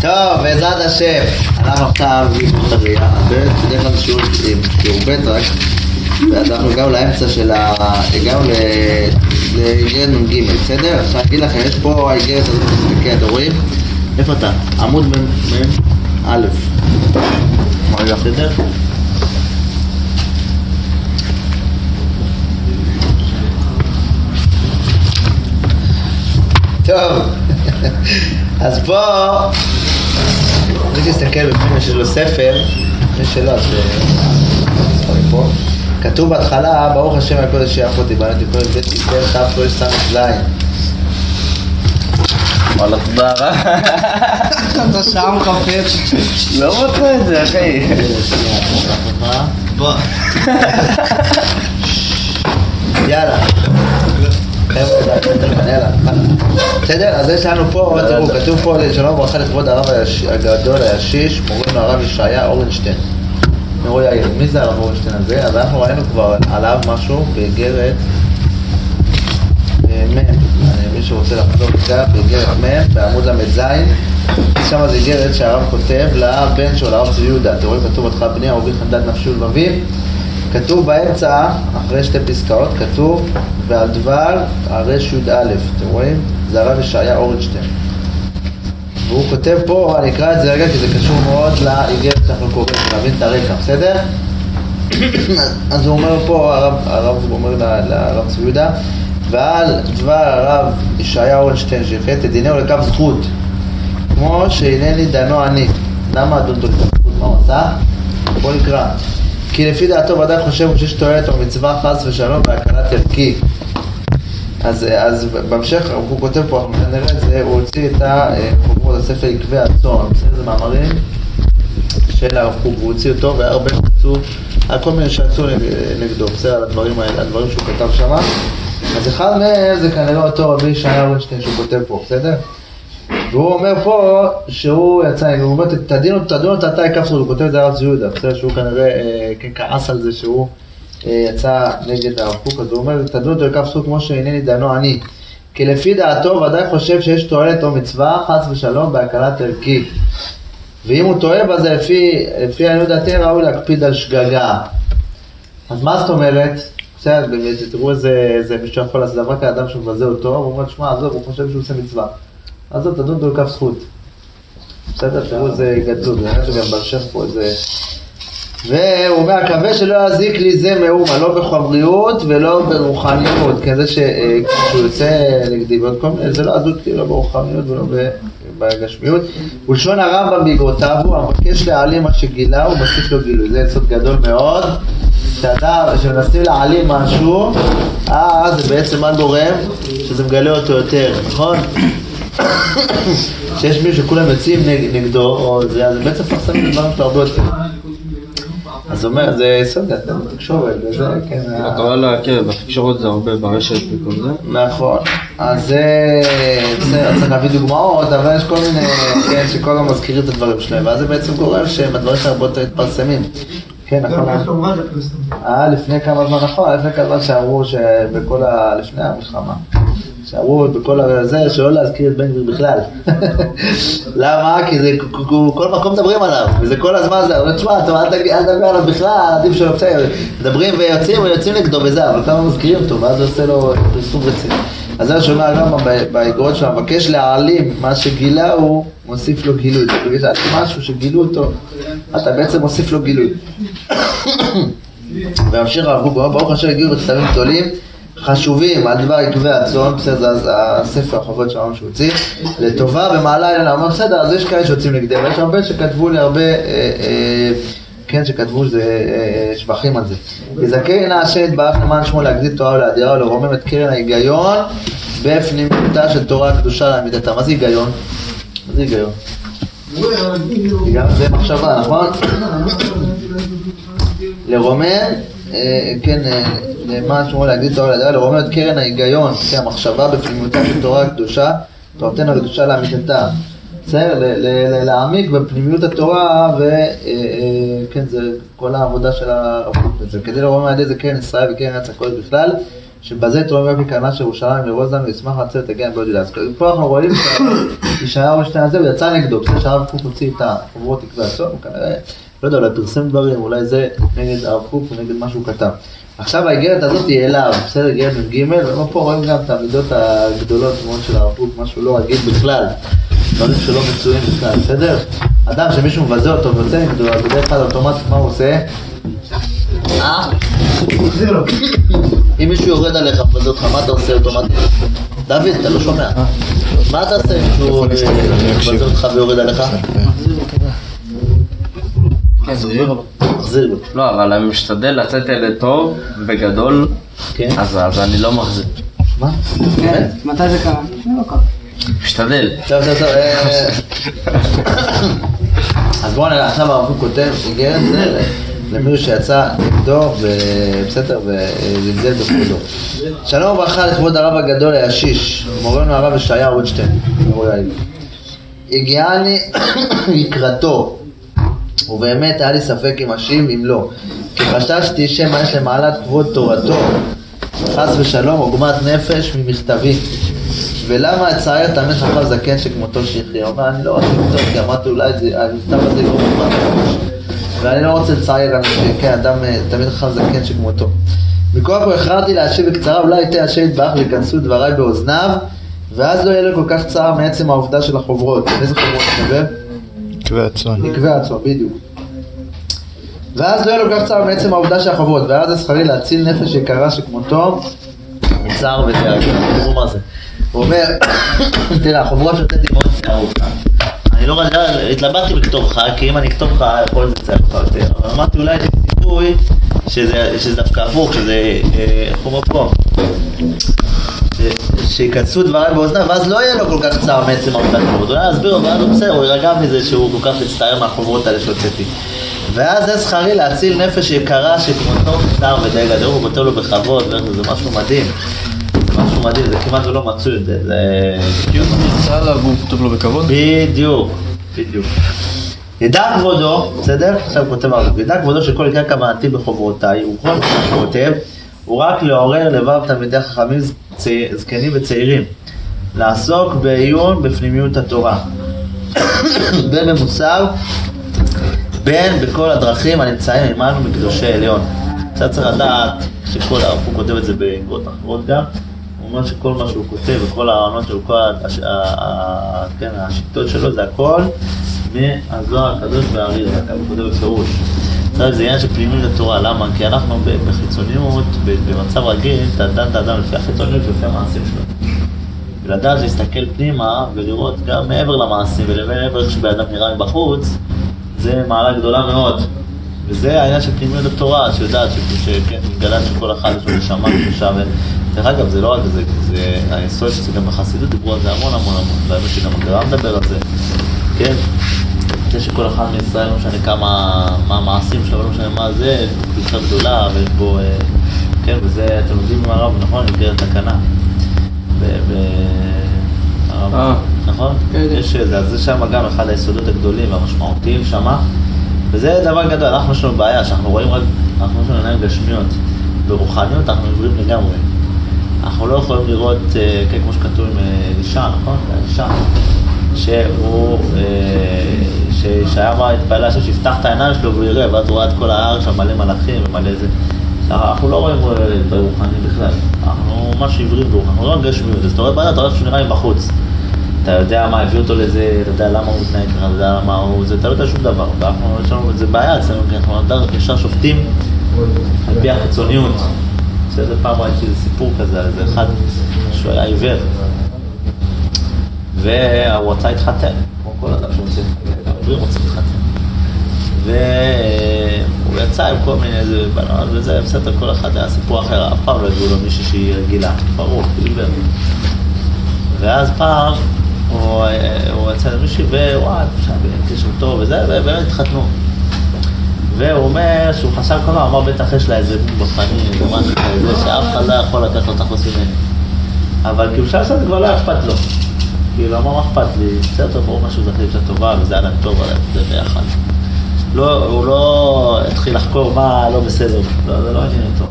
טוב, בעזרת השם, אנחנו עכשיו בריאה, בדרך כלל שיעור ב' רק, ואז אנחנו הגענו לאמצע של ה... הגענו לאיגרת נ"ג, בסדר? עכשיו אגיד לכם, יש פה האיגרת הזאת, תסתכל, אתם רואים? איפה אתה? עמוד מ"א. בסדר? טוב, אז פה, אני תסתכל בפנים, יש לו ספר, יש שאלות, פה, כתוב בהתחלה, ברוך השם הקודש שיעף אותי, בנות יפול בית כיסא ת' פרש ס' ז'. וואלה תודה רבה. אתה שעה מחפש. לא מוצא את זה אחי. בוא. יאללה. בסדר? אז יש לנו פה, תראו, כתוב פה שלום וברכה לכבוד הרב הגדול הישיש, מורינו הרב ישעיה אורנשטיין. נרו יאיר, מי זה הרב אורנשטיין הזה? אז אנחנו ראינו כבר עליו משהו באיגרת מ', מי שרוצה לחזור קצת, באיגרת מ', בעמוד ל"ז, שם זה איגרת שהרב כותב לבן שלו, לרב צבי יהודה. אתם רואים כתוב אותך בני אהובי חמדת נפשי ולבביו? כתוב באמצע, אחרי שתי פסקאות, כתוב ועל דבר הר"י"א, אתם רואים? זה הרב ישעיה אורנשטיין. והוא כותב פה, אני אקרא את זה רגע כי זה קשור מאוד לאיגרת שאנחנו קוראים, להבין את הרקע, בסדר? אז הוא אומר פה, הרב, הרב אומר לרב צבי יהודה, ועל דבר הרב ישעיה אורנשטיין שיחיה תדינהו לקו זכות, כמו שהנני דנו אני. למה אדון דוקטור זכות? מה הוא עשה? בוא נקרא. כי לפי דעתו ודאי חושב שיש תועלת או חס ושלום בהקלת ערכי. אז, אז בהמשך הוא כותב פה, אנחנו נראה את זה, הוא הוציא את החוברות, הספר עקבי הצאן, בסדר? זה מאמרים של הרב קוק, הוא הוציא אותו והרבה שיצאו, על כל מיני שיצאו נגדו, בסדר? על הדברים האלה, הדברים שהוא כתב שם. אז אחד מהם זה כנראה אותו רבי ישעיה אורנשטיין שהוא כותב פה, בסדר? והוא אומר פה שהוא יצא, הוא אומר תדינו, תדונו את התאי קפסול, הוא כותב את זה הרב יהודה, בסדר שהוא כנראה כן כעס על זה שהוא יצא נגד הרב קוק, אז הוא אומר תדונו את הקפסול כמו שהנני דנו אני, כי לפי דעתו ודאי חושב שיש תועלת או מצווה חס ושלום בהקלת ערכי, ואם הוא טועה בזה לפי, לפי עניות דעתי ראוי להקפיד על שגגה. אז מה זאת אומרת? בסדר, תראו איזה מישהו יכול לעשות דבר כאדם שמבזה אותו, הוא אומר, שמע, עזוב, הוא חושב שהוא עושה מצווה. עזוב, תדון אותו לכף זכות. בסדר, תראו איזה גדלות, זה שגם בהמשך פה איזה... והוא אומר, מקווה שלא יזיק לי זה מאומה, לא בחבריות ולא ברוחניות, כזה שהוא יוצא נגדי ועוד כל מיני, זה לא יזיק לי לא ברוחניות ולא בגשמיות. ולשון הרמב"ם באגרותיו הוא המבקש להעלים מה שגילה, הוא מוסיף לו גילוי. זה יסוד גדול מאוד. כשמנסים להעלים משהו, אז זה בעצם מה גורם? שזה מגלה אותו יותר, נכון? שיש מישהו שכולם יוצאים נגדו, או זה, אז בעצם מפרסמים את הדברים שלו הרבה יותר. אז הוא אומר, זה יסוד, אתה בתקשורת, וזה, כן. אתה רואה לה, כן, בתקשורת זה הרבה ברשת וכל זה. נכון. אז זה, בסדר, צריך להביא דוגמאות, אבל יש כל מיני, כן, שכל הזמן מזכירים את הדברים שלהם, ואז זה בעצם גורם שהם הדברים שלהם הרבה יותר מתפרסמים. כן, נכון. אה, לפני כמה זמן, נכון, לפני כמה זמן שאמרו שבכל ה... לפני המלחמה. שאמרו בכל הזה שלא להזכיר את בן גביר בכלל. למה? כי זה, כל מקום מדברים עליו, וזה כל הזמן זה, אבל תשמע, אל תדבר עליו בכלל, עדיף שלא בסדר, מדברים ויוצאים ויוצאים נגדו וזה, אבל כמה מזכירים אותו, ואז עושה לו פרסום רציני. אז זה שומע הרמב"ם באגרות שלו, מבקש להעלים מה שגילה הוא מוסיף לו גילוי. בגלל משהו שגילו אותו, אתה בעצם מוסיף לו גילוי. והמשיך הרב קוק, ברוך השם הגיעו בכתבים גדולים, חשובים על דבר עקבי הצאן, בסדר, זה הספר החובות שלנו שהוציא, לטובה במעלה אלינו, אמר בסדר, אז יש כאלה שיוצאים נגדם, ויש הרבה שכתבו לי הרבה, כן, שכתבו שבחים על זה. יזכה נא השם יתברך למען שמו להגדיל תורה ולהדירה ולרומם את קרן ההיגיון בפנימותה של תורה הקדושה לאמיתתה. מה זה היגיון? מה זה היגיון? זה מחשבה, נכון? לרומם, כן, למען שמו להגדיל תורה ולהדירה, לרומם את קרן ההיגיון, כן, המחשבה בפנימותה של תורה הקדושה, תורתנו הקדושה לאמיתתה. בסדר, להעמיק בפנימיות התורה, וכן, זה כל העבודה של הרב קוק בזה. כדי לראות על ידי זה קרן ישראל וקרן ארץ הקודש בכלל, שבזה יופי קרנה של ירושלים לרוז לנו, ישמח לעצב את הגן בעוד ידעס. פה אנחנו רואים שישעיהו בשני הזה, הוא יצא נגדו, בסדר שהרב קוק הוציא את החוברות תקווה הסוף, כנראה, לא יודע, אולי פרסם דברים, אולי זה נגד הרב קוק ונגד מה שהוא כתב. עכשיו האיגרת הזאת היא אליו, בסדר, איגרת מ"ג, ופה רואים גם את המידות הגדולות מאוד של הרב קוק, משהו לא רגיל בכלל, דברים שלא מצויים בכלל, בסדר? אדם שמישהו מבזה אותו ויוצא נגדו, אז בדרך כלל אוטומטית מה הוא עושה? אה? אם מישהו יורד עליך ומבזה אותך, מה אתה עושה אוטומטית? דוד, אתה לא שומע. מה אתה עושה אם מישהו אה, מבזה אותך ויורד עליך? מחזיר לו. לא, אבל אני משתדל לצאת אלה טוב וגדול, כן. אז אז אני לא מחזיר. מה? כן, מתי זה קרה? לא קרה. משתדל. טוב, טוב, טוב. אה, אז בואו נראה, עכשיו הרב קוק כותב איגרת זה למישהו שיצא נגדו, בסדר, וזלזל בכבודו. שלום וברכה לכבוד הרב הגדול הישיש, מורנו הרב ישעיה רוטשטיין. הגיעני לקראתו, ובאמת היה לי ספק אם אשיב אם לא, כי חששתי שמא יש למעלת כבוד תורתו, חס ושלום, עוגמת נפש ממכתבי. ולמה אצער תאמן חכם זקן שכמותו שיחיה? הוא אומר, אני לא רוצה לכתוב, כי אמרתי אולי זה- המכתב הזה יגרום עוגמת נפש. ואני לא רוצה לצער אנשים, כן, אדם אה, תמיד חכם זקן שכמותו. מכוח הוא הכרעתי להשיב בקצרה, אולי ייתן השם יתברך וייכנסו דבריי באוזניו, ואז לא יהיה לו כל כך צער מעצם העובדה של החוברות. איזה חוברות אתה קבע הצאן. נקבע עצמו, בדיוק. ואז לא יהיה לו כך צער מעצם העובדה של החוברות, ואז זה שכרי להציל נפש יקרה שכמותו מצער ודאגה. תראו מה זה. הוא אומר, תראה, החוברות שהוצאתי מאוד צערו. אני לא יודע, התלבטתי לכתוב לך, כי אם אני אכתוב לך, יכול להיות שזה יצא יותר. אבל אמרתי, אולי יש סיכוי שזה שזה דווקא הפוך, שזה, אה, איך אומר פה? ש- שייכנסו דבריי באוזניו, ואז לא יהיה לו כל כך צער מעצם החוברות. אולי אסביר לו, ואז הוא בסדר, הוא יירגע מזה שהוא כל כך מצטער מהחוברות האלה שהוצאתי. ואז זה שכרי להציל נפש יקרה שכמותו מצטער ודי גדול, הוא כותב לו בכבוד, וזה משהו מדהים. זה משהו מדהים, זה כמעט ולא מצוי, זה... זה... בדיוק נמצא עליו והוא כתוב לו בכבוד. בדיוק, בדיוק. ידע כבודו, בסדר? עכשיו כותב הרב, ידע כבודו שכל עיקר כוונתי בחוברותיי, שהוא כותב, הוא רק לעורר לבב תלמידי חכמים זקנים וצעירים, לעסוק בעיון בפנימיות התורה, בין במוסר, בין בכל הדרכים הנמצאים עמנו מקדושי עליון. קצת צריך לדעת שכל, הוא כותב את זה באגרות אחרות גם, הוא אומר שכל מה שהוא כותב וכל הרעיונות שלו, כל הש- ה- כן, השיטות שלו זה הכל מהזוהר הקדוש והאריר, הוא כותב בפירוש. זה עניין של פנימיות התורה, למה? כי אנחנו בחיצוניות, במצב רגיל, אתה דן את האדם לפי החיצוניות ולפי המעשים שלו. ולדעת להסתכל פנימה ולראות גם מעבר למעשים ולמעבר איך שבן אדם נראה מבחוץ, זה מעלה גדולה מאוד. וזה העניין של פנימיות התורה, שיודעת שכן, מתגלה שכל אחד יש לו נשמה קדושה. דרך אגב, זה לא רק זה, זה היסוד שזה גם בחסידות דיברו על זה המון המון המון, והאמת שגם הגר"א מדבר על זה, כן? זה שכל אחד מישראל, לא משנה כמה, מה המעשים שלו, לא משנה מה זה, קדושה גדולה, ויש בו, אה, כן, וזה, אתם יודעים מה הרב, נכון? במסגרת תקנה. אה. נכון? כן, כן. יש איזה, אז זה שם גם אחד היסודות הגדולים והמשמעותיים שמה, וזה דבר גדול, אנחנו יש לנו בעיה, שאנחנו רואים רק, אנחנו יש לנו עיניים גשמיות, ברוחניות אנחנו עיוורים לגמרי. אנחנו לא יכולים לראות, אה, כן, כמו שכתוב עם אה, אלישע, נכון? אלישע, שהוא, אה, שהיה אמר, התפלל השם שיפתח את העיניים שלו והוא יראה, ואז הוא ראה את כל ההר שם מלא מלאכים ומלא זה. אנחנו לא רואים אה, ברוחני בכלל, אנחנו ממש עיוורים ברוחני, אנחנו לא רואים גשמיות, אז אתה רואה בעיה, אתה רואה שהוא נראה מבחוץ. אתה יודע מה הביא אותו לזה, אתה יודע למה הוא מתנהג ככה, אתה יודע למה הוא זה, אתה לא יודע שום דבר. ואנחנו, יש לנו איזה בעיה אצלנו, כי אנחנו ישר שופטים על פי החיצוניות. בסדר, פעם ראיתי איזה סיפור כזה איזה אחד שהוא היה עיוור. והוא רצה להתחתן, כמו כל אדם שרוצה, העיוורים רוצים להתחתן. והוא יצא עם כל מיני איזה בנות וזה, בסדר, כל אחד היה סיפור אחר, אף פעם לא הביאו לו מישהי שהיא רגילה, ברור, עיוור. ואז פעם הוא, הוא יצא למישהי ווואי, קשר טוב וזה, ובאמת התחתנו. והוא אומר שהוא חשב הזמן, אמר בטח יש לה איזה מום בפנים, איזה משהו כזה, שאף אחד לא יכול לקחת אותך חוץ ממני. אבל כאילו שעה זה כבר לא אכפת לו. כאילו, אמר מה אכפת לי, בסדר, ברור משהו זכי אישה טובה, וזה להם טוב, להם זה ביחד. לא, הוא לא התחיל לחקור מה לא בסדר, לא, זה לא עניין אותו.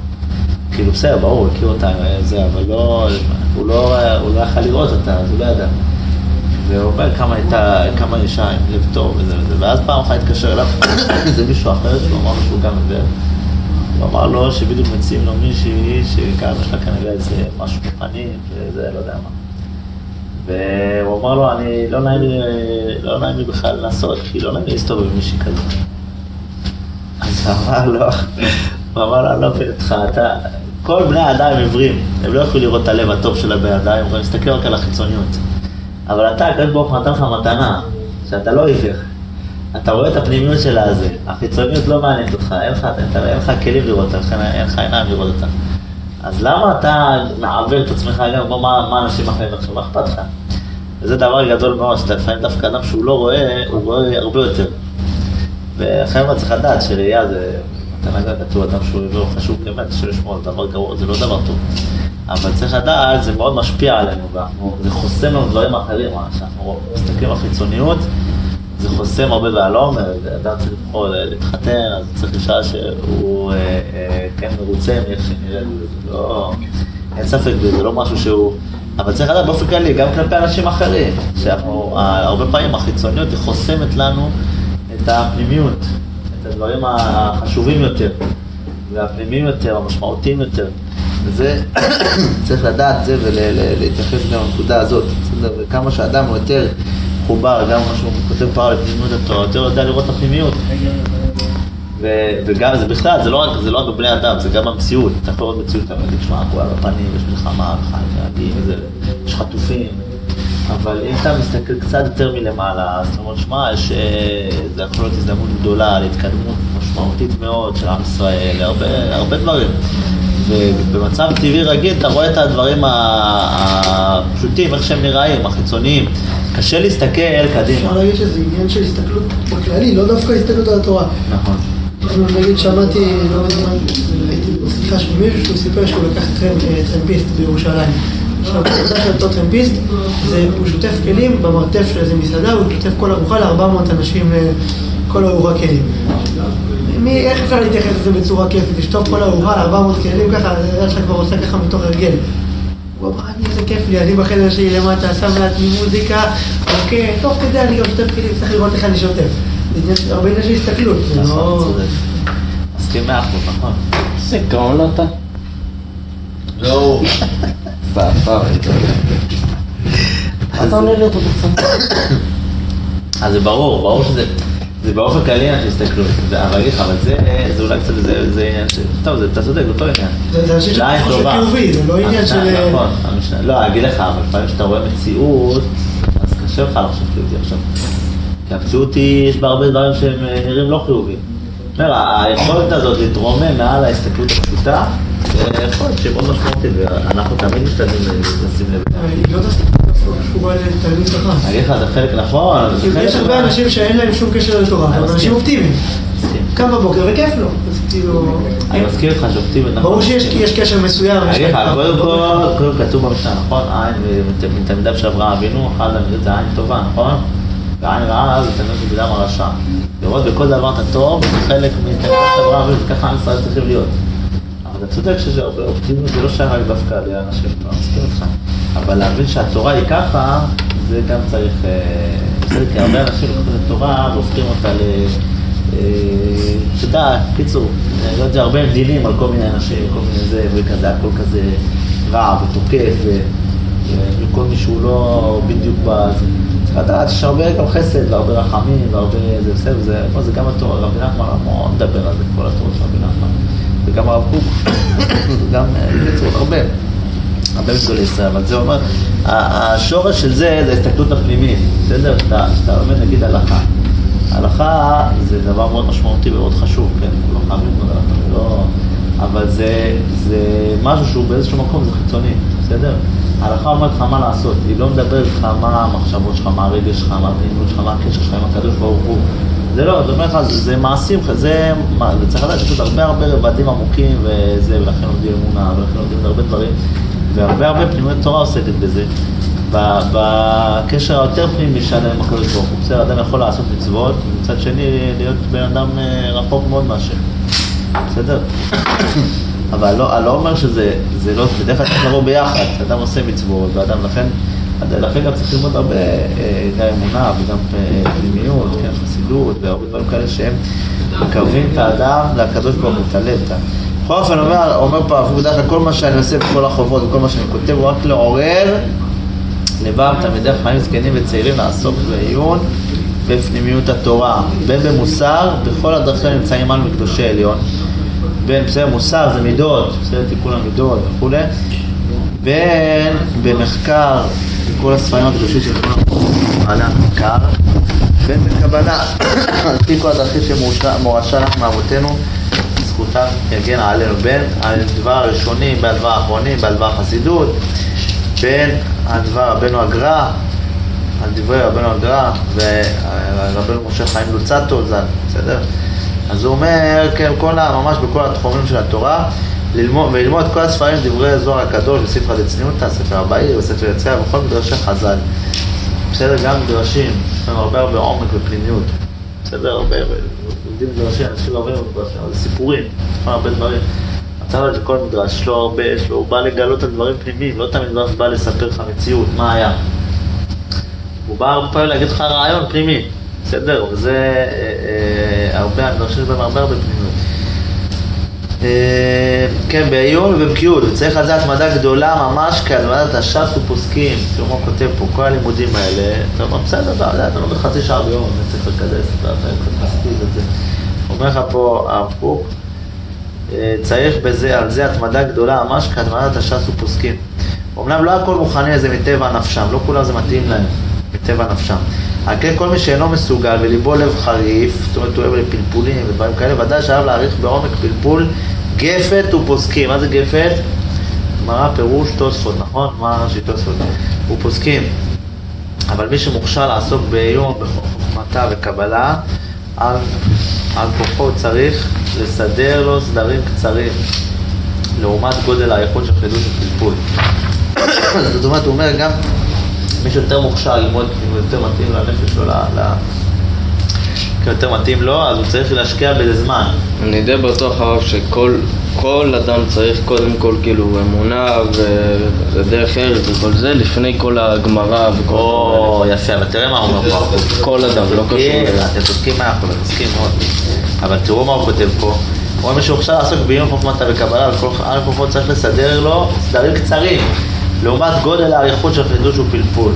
כאילו בסדר, ברור, הוא הכיר אותה, זה, אבל לא, הוא לא, הוא לא יכל לראות אותה, אז הוא לא ידע. והוא אומר כמה הייתה, כמה אישה עם לב טוב וזה וזה, ואז פעם אחת התקשר אליו איזה מישהו אחר שהוא אמר לו שהוא גם עיוור. הוא אמר לו שבדיוק מציעים לו מישהי שגם יש לה כנראה איזה משהו בפנים וזה, לא יודע מה. והוא אמר לו, אני, לא נעים לי, לא נעים לי בכלל לנסות, כי לא נעים לי להסתובב עם מישהי כזאת. אז הוא אמר לו, הוא אמר לו, אני לא מבין אותך, אתה, כל בני האדם עיוורים, הם לא יכולים לראות את הלב הטוב של הבן אדם, הם יכולים להסתכל רק על החיצוניות. אבל אתה, הקדוש ברוך הוא נתן לך מתנה, שאתה לא עיוור. אתה רואה את הפנימיות של הזה, החיצוניות לא מעניינת אותך, אין לך, אין לך כלים לראות, לכן אין לך עיניים לראות אותה. אז למה אתה מעוור את עצמך גם, מה, מה אנשים אחרים עכשיו, מה אכפת לך? וזה דבר גדול מאוד, שאתה לפעמים דווקא אדם שהוא לא רואה, הוא רואה הרבה יותר. ולכן צריך לדעת שראייה זה, אתה נגע כתוב אדם שהוא עיוור חשוב באמת, שלשמוע זה דבר גרוע, זה לא דבר טוב. אבל צריך לדעת, זה מאוד משפיע עלינו, ואנחנו, זה חוסם לנו דברים אחרים, כשאנחנו מסתכלים על חיצוניות, זה חוסם הרבה בעלום, אדם צריך לבחור להתחתן, אז צריך לשאול שהוא אה, אה, כן מרוצה מאיך שנראה לי, זה לא, אין ספק בזה, זה לא משהו שהוא, אבל צריך לדעת באופן כללי, גם כלפי אנשים אחרים, שאנחנו, הרבה פעמים החיצוניות היא חוסמת לנו את הפנימיות, את הדברים החשובים יותר, והפנימיים יותר, המשמעותיים יותר. וזה, צריך לדעת זה ולהתייחס גם לנקודה הזאת. בסדר? וכמה שאדם הוא יותר מחובר, גם מה שהוא כותב כבר על פנימיות התורה, יותר יודע לראות את הפנימיות. וגם זה בכלל, זה לא רק, זה לא רק בבני אדם, זה גם במציאות. אתה יכול לראות מציאות, אתה אומר, תשמע, כולה בפנים, יש מלחמה, יש חטופים. אבל אם אתה מסתכל קצת יותר מלמעלה, אז אתה אומר, שמע, אה, זה יכול להיות הזדמנות גדולה להתקדמות משמעותית מאוד של עם ישראל, הרבה, הרבה דברים. ובמצב טבעי רגיל אתה רואה את הדברים הפשוטים, איך שהם נראים, החיצוניים. קשה להסתכל קדימה. אפשר להגיד שזה עניין של הסתכלות בכללי, לא דווקא הסתכלות על התורה. נכון. נגיד שמעתי, לא מזמן, הייתי בשיחה של מישהו שהוא סיפר שהוא לקח טרמפיסט בירושלים. עכשיו, העבודה של אותו טרמפיסט זה הוא שוטף כלים במרתף של איזה מסעדה, הוא שוטף כל ארוחה ל-400 אנשים, כל ארוחה כלים. מי, איך אפשר להתייחס לזה בצורה כיפית? לשטוף כל ארוחה ל-400 כלים ככה, שלך כבר עושה ככה מתוך הרגל. הוא אמר, אני, איזה כיף לי, אני בחדר שלי למטה, שם לעצמי מוזיקה, אוקיי, תוך כדי אני גם שוטף כלים, צריך לראות איך אני שוטף. זה הרבה עניין של הסתכלות, זה לא... מסכים מאה אחוז, נכון. איזה גאון אתה. לא. סתם, סתם. אתה עונה לי אותו בצד. אז זה ברור, ברור שזה, זה באופן כללי עניין של הסתכלות, זה- אבל אגיד לך, אבל זה, אולי קצת, זה עניין של, טוב, אתה צודק, זה אותו עניין. זה אנשים לעין שחושב טובה. חיובי, זה לא עניין של... המשנה, נכון, המשנה. לא, אגיד לך, אבל לפעמים כשאתה רואה מציאות, אז קשה לך לחשוב חיובי עכשיו. כי המציאות היא, יש בה הרבה דברים שהם אה, נראים לא חיוביים. אומר, היכולת הזאת להתרומם מעל ההסתכלות הפשוטה, זה יכולת שהיא מאוד משמעותית, ואנחנו תמיד משתדלים לשים לב. קשורה לתלמיד חכם. אני אגיד לך, זה חלק נכון. יש הרבה מה- אנשים שאין להם שום קשר לתורה, אבל. אנשים אופטימיים. קם בבוקר וכיף לו. אז כאילו... אני מזכיר לך שאופטימית, נכון. ברור שיש יש קשר מסוים. אני אגיד לך, קודם כל, כתוב במשנה, נכון? עין מת- מתלמידיו של אברהם אבינו, אחד המדינות זה עין טובה, נכון? ועין רעה זה תלמיד בדם הרשע. לראות בכל דבר את הטוב, זה חלק מתלמידיו של אברהם אבינו, וככה עם ישראל צריכים להיות. אבל אתה צודק שזה הרבה אופטימיות, זה לא שייך רק דווקא לאנשים, אני מסכים איתך. אבל להבין שהתורה היא ככה, זה גם צריך... אה, בסדר, כי הרבה אנשים לוקחים את התורה והופכים אותה ל... אה, אתה יודע, קיצור, אני לא יודע, הרבה מדינים על כל מיני אנשים, כל מיני זה, וכזה, הכל כזה רע ותוקף, וכל מי שהוא לא בדיוק בזה. צריך לדעת שיש הרבה גם חסד והרבה רחמים והרבה זה בסדר, זה, זה גם התורה, רבי נחמן המון מדבר על זה, כל התורה של רבי נחמן, וגם הרב קוק, אה, בקיצור, הרבה. הרבה מגדולי ישראל, אבל זה אומר, השורש של זה זה ההסתכלות הפנימית, בסדר? שאתה לומד נגיד הלכה. הלכה זה דבר מאוד משמעותי ומאוד חשוב, כן? לא חייב ללמוד הלכה, לא... אבל זה, זה משהו שהוא באיזשהו מקום, זה חיצוני, בסדר? ההלכה אומרת לך מה לעשות, היא לא מדברת לך מה המחשבות שלך, מה הרגש שלך, מה הפעילות שלך, מה הקשר שלך עם הקדוש ברוך הוא. זה לא, זה אומר לך, זה, מעשים, זה צריך לדעת, יש עוד הרבה הרבה רבדים עמוקים וזה, ולכן לומדים אמונה, ולכן לומדים הרבה דברים. והרבה הרבה פנימיות תורה עוסקת בזה. בקשר היותר פנימי שלנו עם הקדוש ברוך הוא. בסדר, אדם יכול לעשות מצוות, ומצד שני להיות בן אדם אה, רחוק מאוד מהשם. בסדר? אבל לא, אני לא אומר שזה, זה לא, בדרך כלל צריך לבוא ביחד, אדם עושה מצוות, ואדם לכן, לכן גם צריך ללמוד הרבה, אה, גם אמונה וגם אה, פנימיות, כן, חסידות, והרבה דברים כאלה שהם מקרבים את האדם לקדוש ברוך הוא, את הלב. בכל אופן, אומר, אומר פה הרב בדרך כלל כל מה שאני עושה בכל החובות וכל מה שאני כותב הוא רק לעורר לבם תלמידי חיים זקנים וצעירים לעסוק בעיון בפנימיות התורה, בין במוסר, בכל הדרכים נמצאים עמנו מקדושי עליון, בין בסדר מוסר זה מידות, בסדר תיקון המידות וכולי, בין במחקר, בכל הספרים הקדושים של כל בעלי המחקר, בין בקבלה, על פי כל הדרכים שמורשה לך מאבותינו, זכותם יגן עלינו, בין על דבר הראשונים, בעל דבר האחרונים, בעל דבר החסידות, בין הדבר רבנו הגר"א, על דברי רבנו הגר"א ורבנו משה חיים לוצטו ז"ל, בסדר? אז הוא אומר, כן, כל ה, ממש בכל התחומים של התורה, ללמוד, וללמוד כל הספרים, דברי זוהר הקדוש, וספר דצניותא, ספר הבאי, וספר יציאה, וכל מדרשי חז"ל. בסדר, גם מדרשים, יש להם הרבה הרבה עומק ופנימיות. בסדר, הרבה, לומדים מדרשים, אנשים לא אומרים מדרשים, אבל זה סיפורים, הרבה דברים. אתה רואה שכל מדרש, לו הרבה, יש לו, הוא בא לגלות על דברים פנימיים, לא תמיד מדרש בא לספר לך מציאות, מה היה. הוא בא הרבה פעמים להגיד לך רעיון פנימי, בסדר, וזה אה, אה, הרבה, המדרשים בהם הרבה הרבה פנימיות. אה, כן, בעיון ובבקיאות, וצריך על זה התמדה גדולה ממש כהתמדת הש"ס ופוסקים, הוא כותב פה, כל הלימודים האלה, אתה אומר, בסדר, אתה יודע, אתה לומד חצי שעה ביום, אני צריך לקדש, אתה קצת מספיק את זה. אומר לך פה הרב קוק, אה, צריך בזה, על זה התמדה גדולה ממש כהתמדת הש"ס ופוסקים. אמנם לא הכל מוכנים לזה מטבע נפשם, לא כולם זה מתאים להם, מטבע נפשם. על כן כל מי שאינו מסוגל וליבו לב חריף, זאת אומרת הוא אוהב לפלפולים ודברים כאלה, ודאי שחייב להעריך בעומק פלפול גפת ופוסקים. מה זה גפת? גמרא פירוש תוספות, נכון? מה רש"י תוספות? ופוסקים. אבל מי שמוכשר לעסוק בעיון, בחוכמתה וקבלה, על, על כוחו צריך לסדר לו סדרים קצרים, לעומת גודל האיכות של חידוש ופלפול. זאת אומרת, הוא אומר גם מי שיותר מוכשר ללמוד, אם הוא יותר מתאים לנפש שלו, יותר מתאים לו, אז הוא צריך להשקיע בזה זמן. אני די בטוח הרב שכל כל אדם צריך קודם כל כאילו אמונה ודרך ארץ וכל זה לפני כל הגמרא וכל או, יפה, אבל תראה מה הוא אומר פה. כל אדם, לא קשור אליו. אתם צודקים אחוז, אתם צודקים מאוד. אבל תראו מה הוא כותב פה. הוא אומר שהוא עכשיו לעסוק בעיון חוכמתה וקבלה, וכל על כוחו צריך לסדר לו סדרים קצרים, לעומת גודל האריכות של חידוש ופלפול.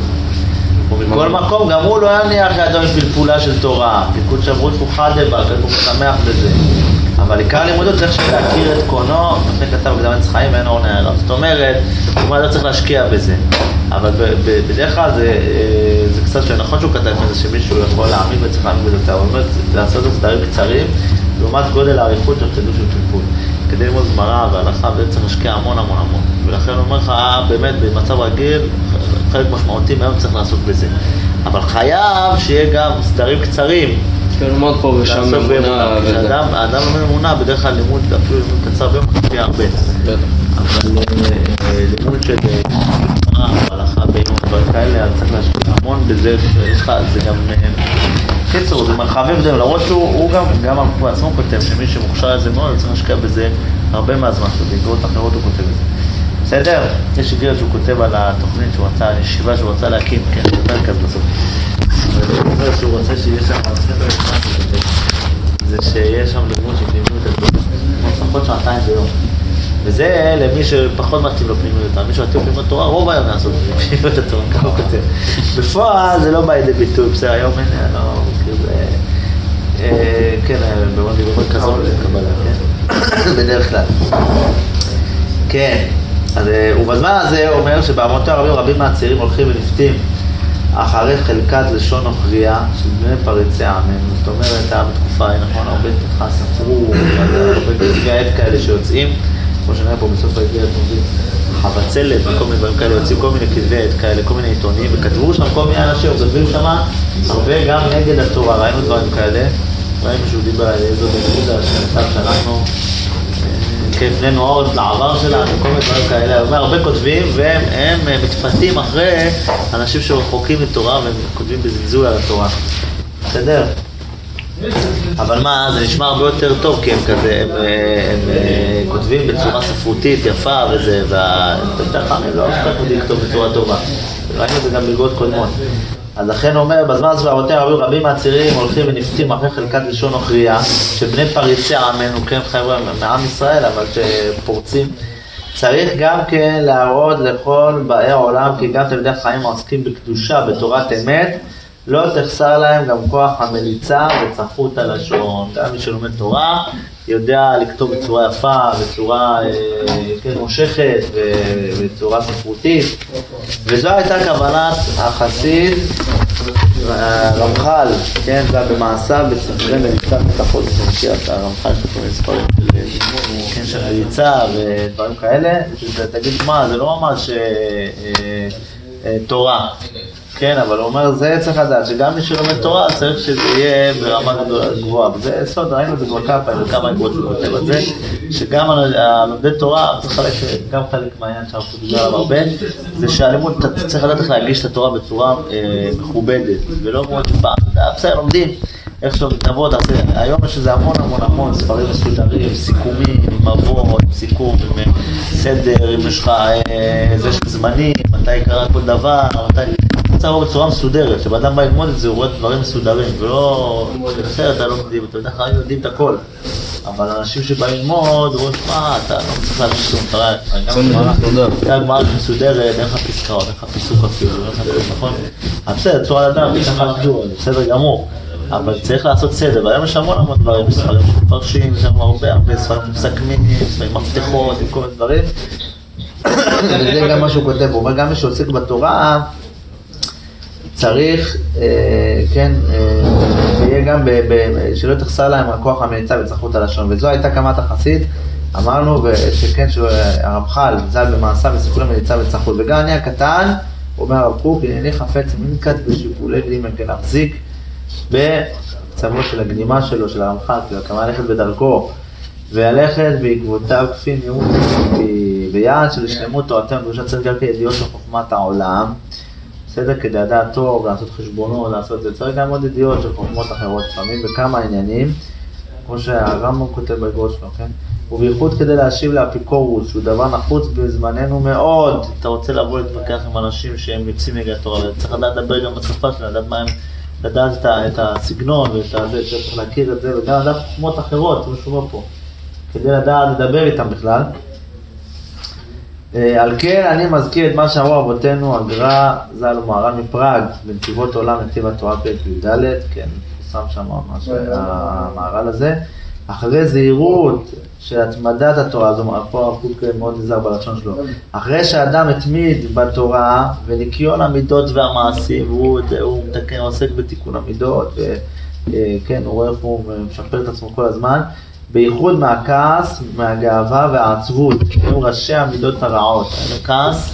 ומכל מקום, גם הוא לא יניח ידו מפלפולה של תורה. פיקוד שברות הוא חדה בה, הוא שמח בזה. אבל עיקר לימודו צריך להכיר את קונו, לפני כתב הקדם עץ חיים ואין אור נערב. זאת אומרת, הוא לא צריך להשקיע בזה. אבל בדרך כלל זה, אה, זה קצת שנכון שהוא כתב את זה, שמישהו יכול להאמין וצריך להאמין בזה יותר. הוא אומר, לעשות את סדרים קצרים, לעומת גודל האריכות של חידוש ופלפול. כדי ללמוד גמרא והלכה, וזה צריך להשקיע המון המון המון. ולכן הוא אומר לך, אה, באמת, במצב רגיל, חלק משמעותי מאוד צריך לעסוק בזה. אבל חייב שיהיה גם סדרים קצרים. כן, ללמוד פה ושם אמונה. כשאדם, האדם לומד אמונה, בדרך כלל לימוד, אפילו לימוד קצר ביום, משפיע הרבה. אבל אה, אה, לימוד של אה, גמרא, הלכה, בעיון, דברים כאלה, אז צריך להשקיע המון בזה, שיש לך, זה גם... אה, קיצור, זה מרחבים גדולים, למרות שהוא הוא גם, גם הוא בעצמו כותב שמי שמוכשר לזה מאוד, צריך להשקיע בזה הרבה מהזמן שלו, אחרות הוא כותב את זה. בסדר? יש איגרת שהוא כותב על התוכנית שהוא רצה, ישיבה שהוא רצה להקים, כן, הוא פרק אז בסוף. הוא אומר שהוא רוצה שיהיה שם, כותב, זה שיש שם לימוד של פנימיות הדברים, לפחות שעתיים ביום. וזה למי שפחות מתאים לו פנימיות, מי שמתאים פנימיות תורה, רוב היום לעשות פנימיות התורה, ככה הוא כותב. בפועל זה לא בא לידי ביטוי, בסדר, היום אין, אני לא מכיר, זה... אה, כן, במאוד דיבורים כזאת כן, בדרך כלל. כן, אז, אה, ובזמן הזה אומר שבעמותו הרבים רבים מהצעירים הולכים ונפתים אחרי חלקת לשון וכרייה של בני פריצי עמנו. זאת אומרת, בתקופה ההיא, נכון, הרבה פתחה ספרו, הרבה כתבי עת כאלה שיוצאים, כמו שנראה פה בסוף האיגרת, אומרים, חבצלת וכל מיני דברים כאלה, יוצאים כל מיני כתבי עת כאלה, כל מיני עיתונים, וכתבו שם כל מיני אנשים, כותבים שם הרבה גם נגד התורה, ראינו דברים כאלה, ראינו שהוא דיבר על איזו יהודה, שנכתב שאנחנו פנינו עורף לעבר שלנו, כל מיני דברים כאלה. הרבה כותבים, והם הם, אה, מתפתים אחרי אנשים שרחוקים מתורה, והם כותבים בזלזול על התורה. בסדר? אבל מה, זה נשמע הרבה יותר טוב, כי הם כזה, הם, אה, הם, אה, כותבים בצורה ספרותית יפה וזה, והתלמידי חכמים לא אף יודעים לכתוב בצורה טובה. ראינו את זה גם בלגות קודמות. אז לכן אומר, בזמן סברותיה רבים רבים מהצעירים הולכים ונפתים אחרי חלקת לשון וכרייה, שבני פריצי עמנו, כן חבר'ה, מעם ישראל, אבל שפורצים. צריך גם כן להראות לכל באי העולם, כי גם תלמידי החיים העוסקים בקדושה, בתורת אמת, לא תחסר להם גם כוח המליצה וצחות הלשון. גם מי שלומד תורה יודע לכתוב בצורה יפה, בצורה אה, כן, מושכת ובצורה ספרותית. וזו הייתה כוונת החסיד הרמח"ל, כן, זה במעשיו בספרי מליצה ותחות, אתה מכיר את הרמח"ל מיני ספרים כן, של מליצה ודברים כאלה, תגיד מה, זה לא ממש אה, אה, אה, תורה, כן, אבל הוא אומר, זה צריך לדעת, שגם מי שלומד תורה צריך שזה יהיה ברמה גבוהה, וזה יסוד, ראינו את זה כבר כמה פעמים, כמה אגרות שהוא כותב על זה, שגם הלומדי תורה, גם חלק מהעניין שאנחנו דיברנו עליו הרבה, זה שהלימוד, אתה צריך לדעת איך להגיש את התורה בצורה אה, מכובדת, ולא מאוד פעם, בסדר, לומדים. איך שאתה מתעבוד, אז היום יש איזה המון המון המון ספרים מסודרים, סיכומים, עם מבוא, עם סיכום, עם אה, סדר, אם יש לך איזה אה, זמנים, מתי קרה כל דבר, מתי... צריך לבוא בצורה מסודרת, כשבן בא ללמוד את זה הוא רואה דברים מסודרים, ולא... אתה לא יודעים, אתה יודע, חיים יודעים את הכל. אבל אנשים שבאים ללמוד, רואים, מה, אתה לא צריך להבין שום דבר, גם גמרא מסודרת, אין לך פסקאות, אין לך פיסוק אפילו, אין לך כלום, נכון? בסדר, צורה לדעת, יש לך לדור, בסדר גמור. אבל צריך לעשות סדר, והיום יש המון המון דברים, ספרים שמפרשים, יש שם הרבה הרבה ספרים מסכמים, ספרים מפתחות, עם כל מיני דברים. וזה גם מה שהוא כותב, הוא אומר, גם מי שעוסק בתורה, צריך, אה, כן, אה, גם, ב, ב, שלא תחסר להם הכוח המליצה וצרכות הלשון. וזו הייתה קמת החסיד, אמרנו, שכן, שהרמח"ל ז"ל במעשיו וסיפורי מליצה וצרכות. וגם אני הקטן, אומר הרב קוק, הנני חפץ מנקת בשיפולי גלימה, כן, להחזיק בצוות של הגנימה שלו, של הרמח"ל, כאילו, כמה ללכת בדרכו, וללכת בעקבותיו כפי מיעוט ביעד של שלמות תורתנו, קדושת צדק על ידיעות של חוכמת העולם. בסדר? כדי לדעת טוב, לעשות חשבונות, לעשות את זה. צריך גם עוד ידיעות של חוכמות אחרות, לפעמים בכמה עניינים, כמו שהרמב"ם כותב באגרות שלו, כן? ובייחוד כדי להשיב לאפיקורוס, שהוא דבר נחוץ בזמננו מאוד. אתה רוצה לבוא להתווכח עם אנשים שהם יוצאים נגד התורה, וצריך לדעת לדבר גם בשפה שלהם, לדעת מה הם, לדעת את הסגנון ואת זה, צריך להכיר את זה, וגם לדעת חוכמות אחרות, כמו שהוא אומר פה, כדי לדעת לדבר איתם בכלל. אה, על כן אני מזכיר את מה שאמרו אבותינו, הגר"א ז"ל ומהר"ל מפראג, בנתיבות עולם נתיב התורה פרק י"ד, כן, שם שם ממש המהר"ל הזה, אחרי זהירות של התמדת התורה, זאת אומרת, פה הרב קוק מאוד נזהר בלשון שלו, אחרי שאדם התמיד בתורה וניקיון המידות והמעשים, והוא הוא מתקן, עוסק בתיקון המידות, וכן, הוא רואה איך הוא משפר את עצמו כל הזמן, בייחוד מהכעס, מהגאווה והעצבות, הם ראשי המידות הרעות, כעס,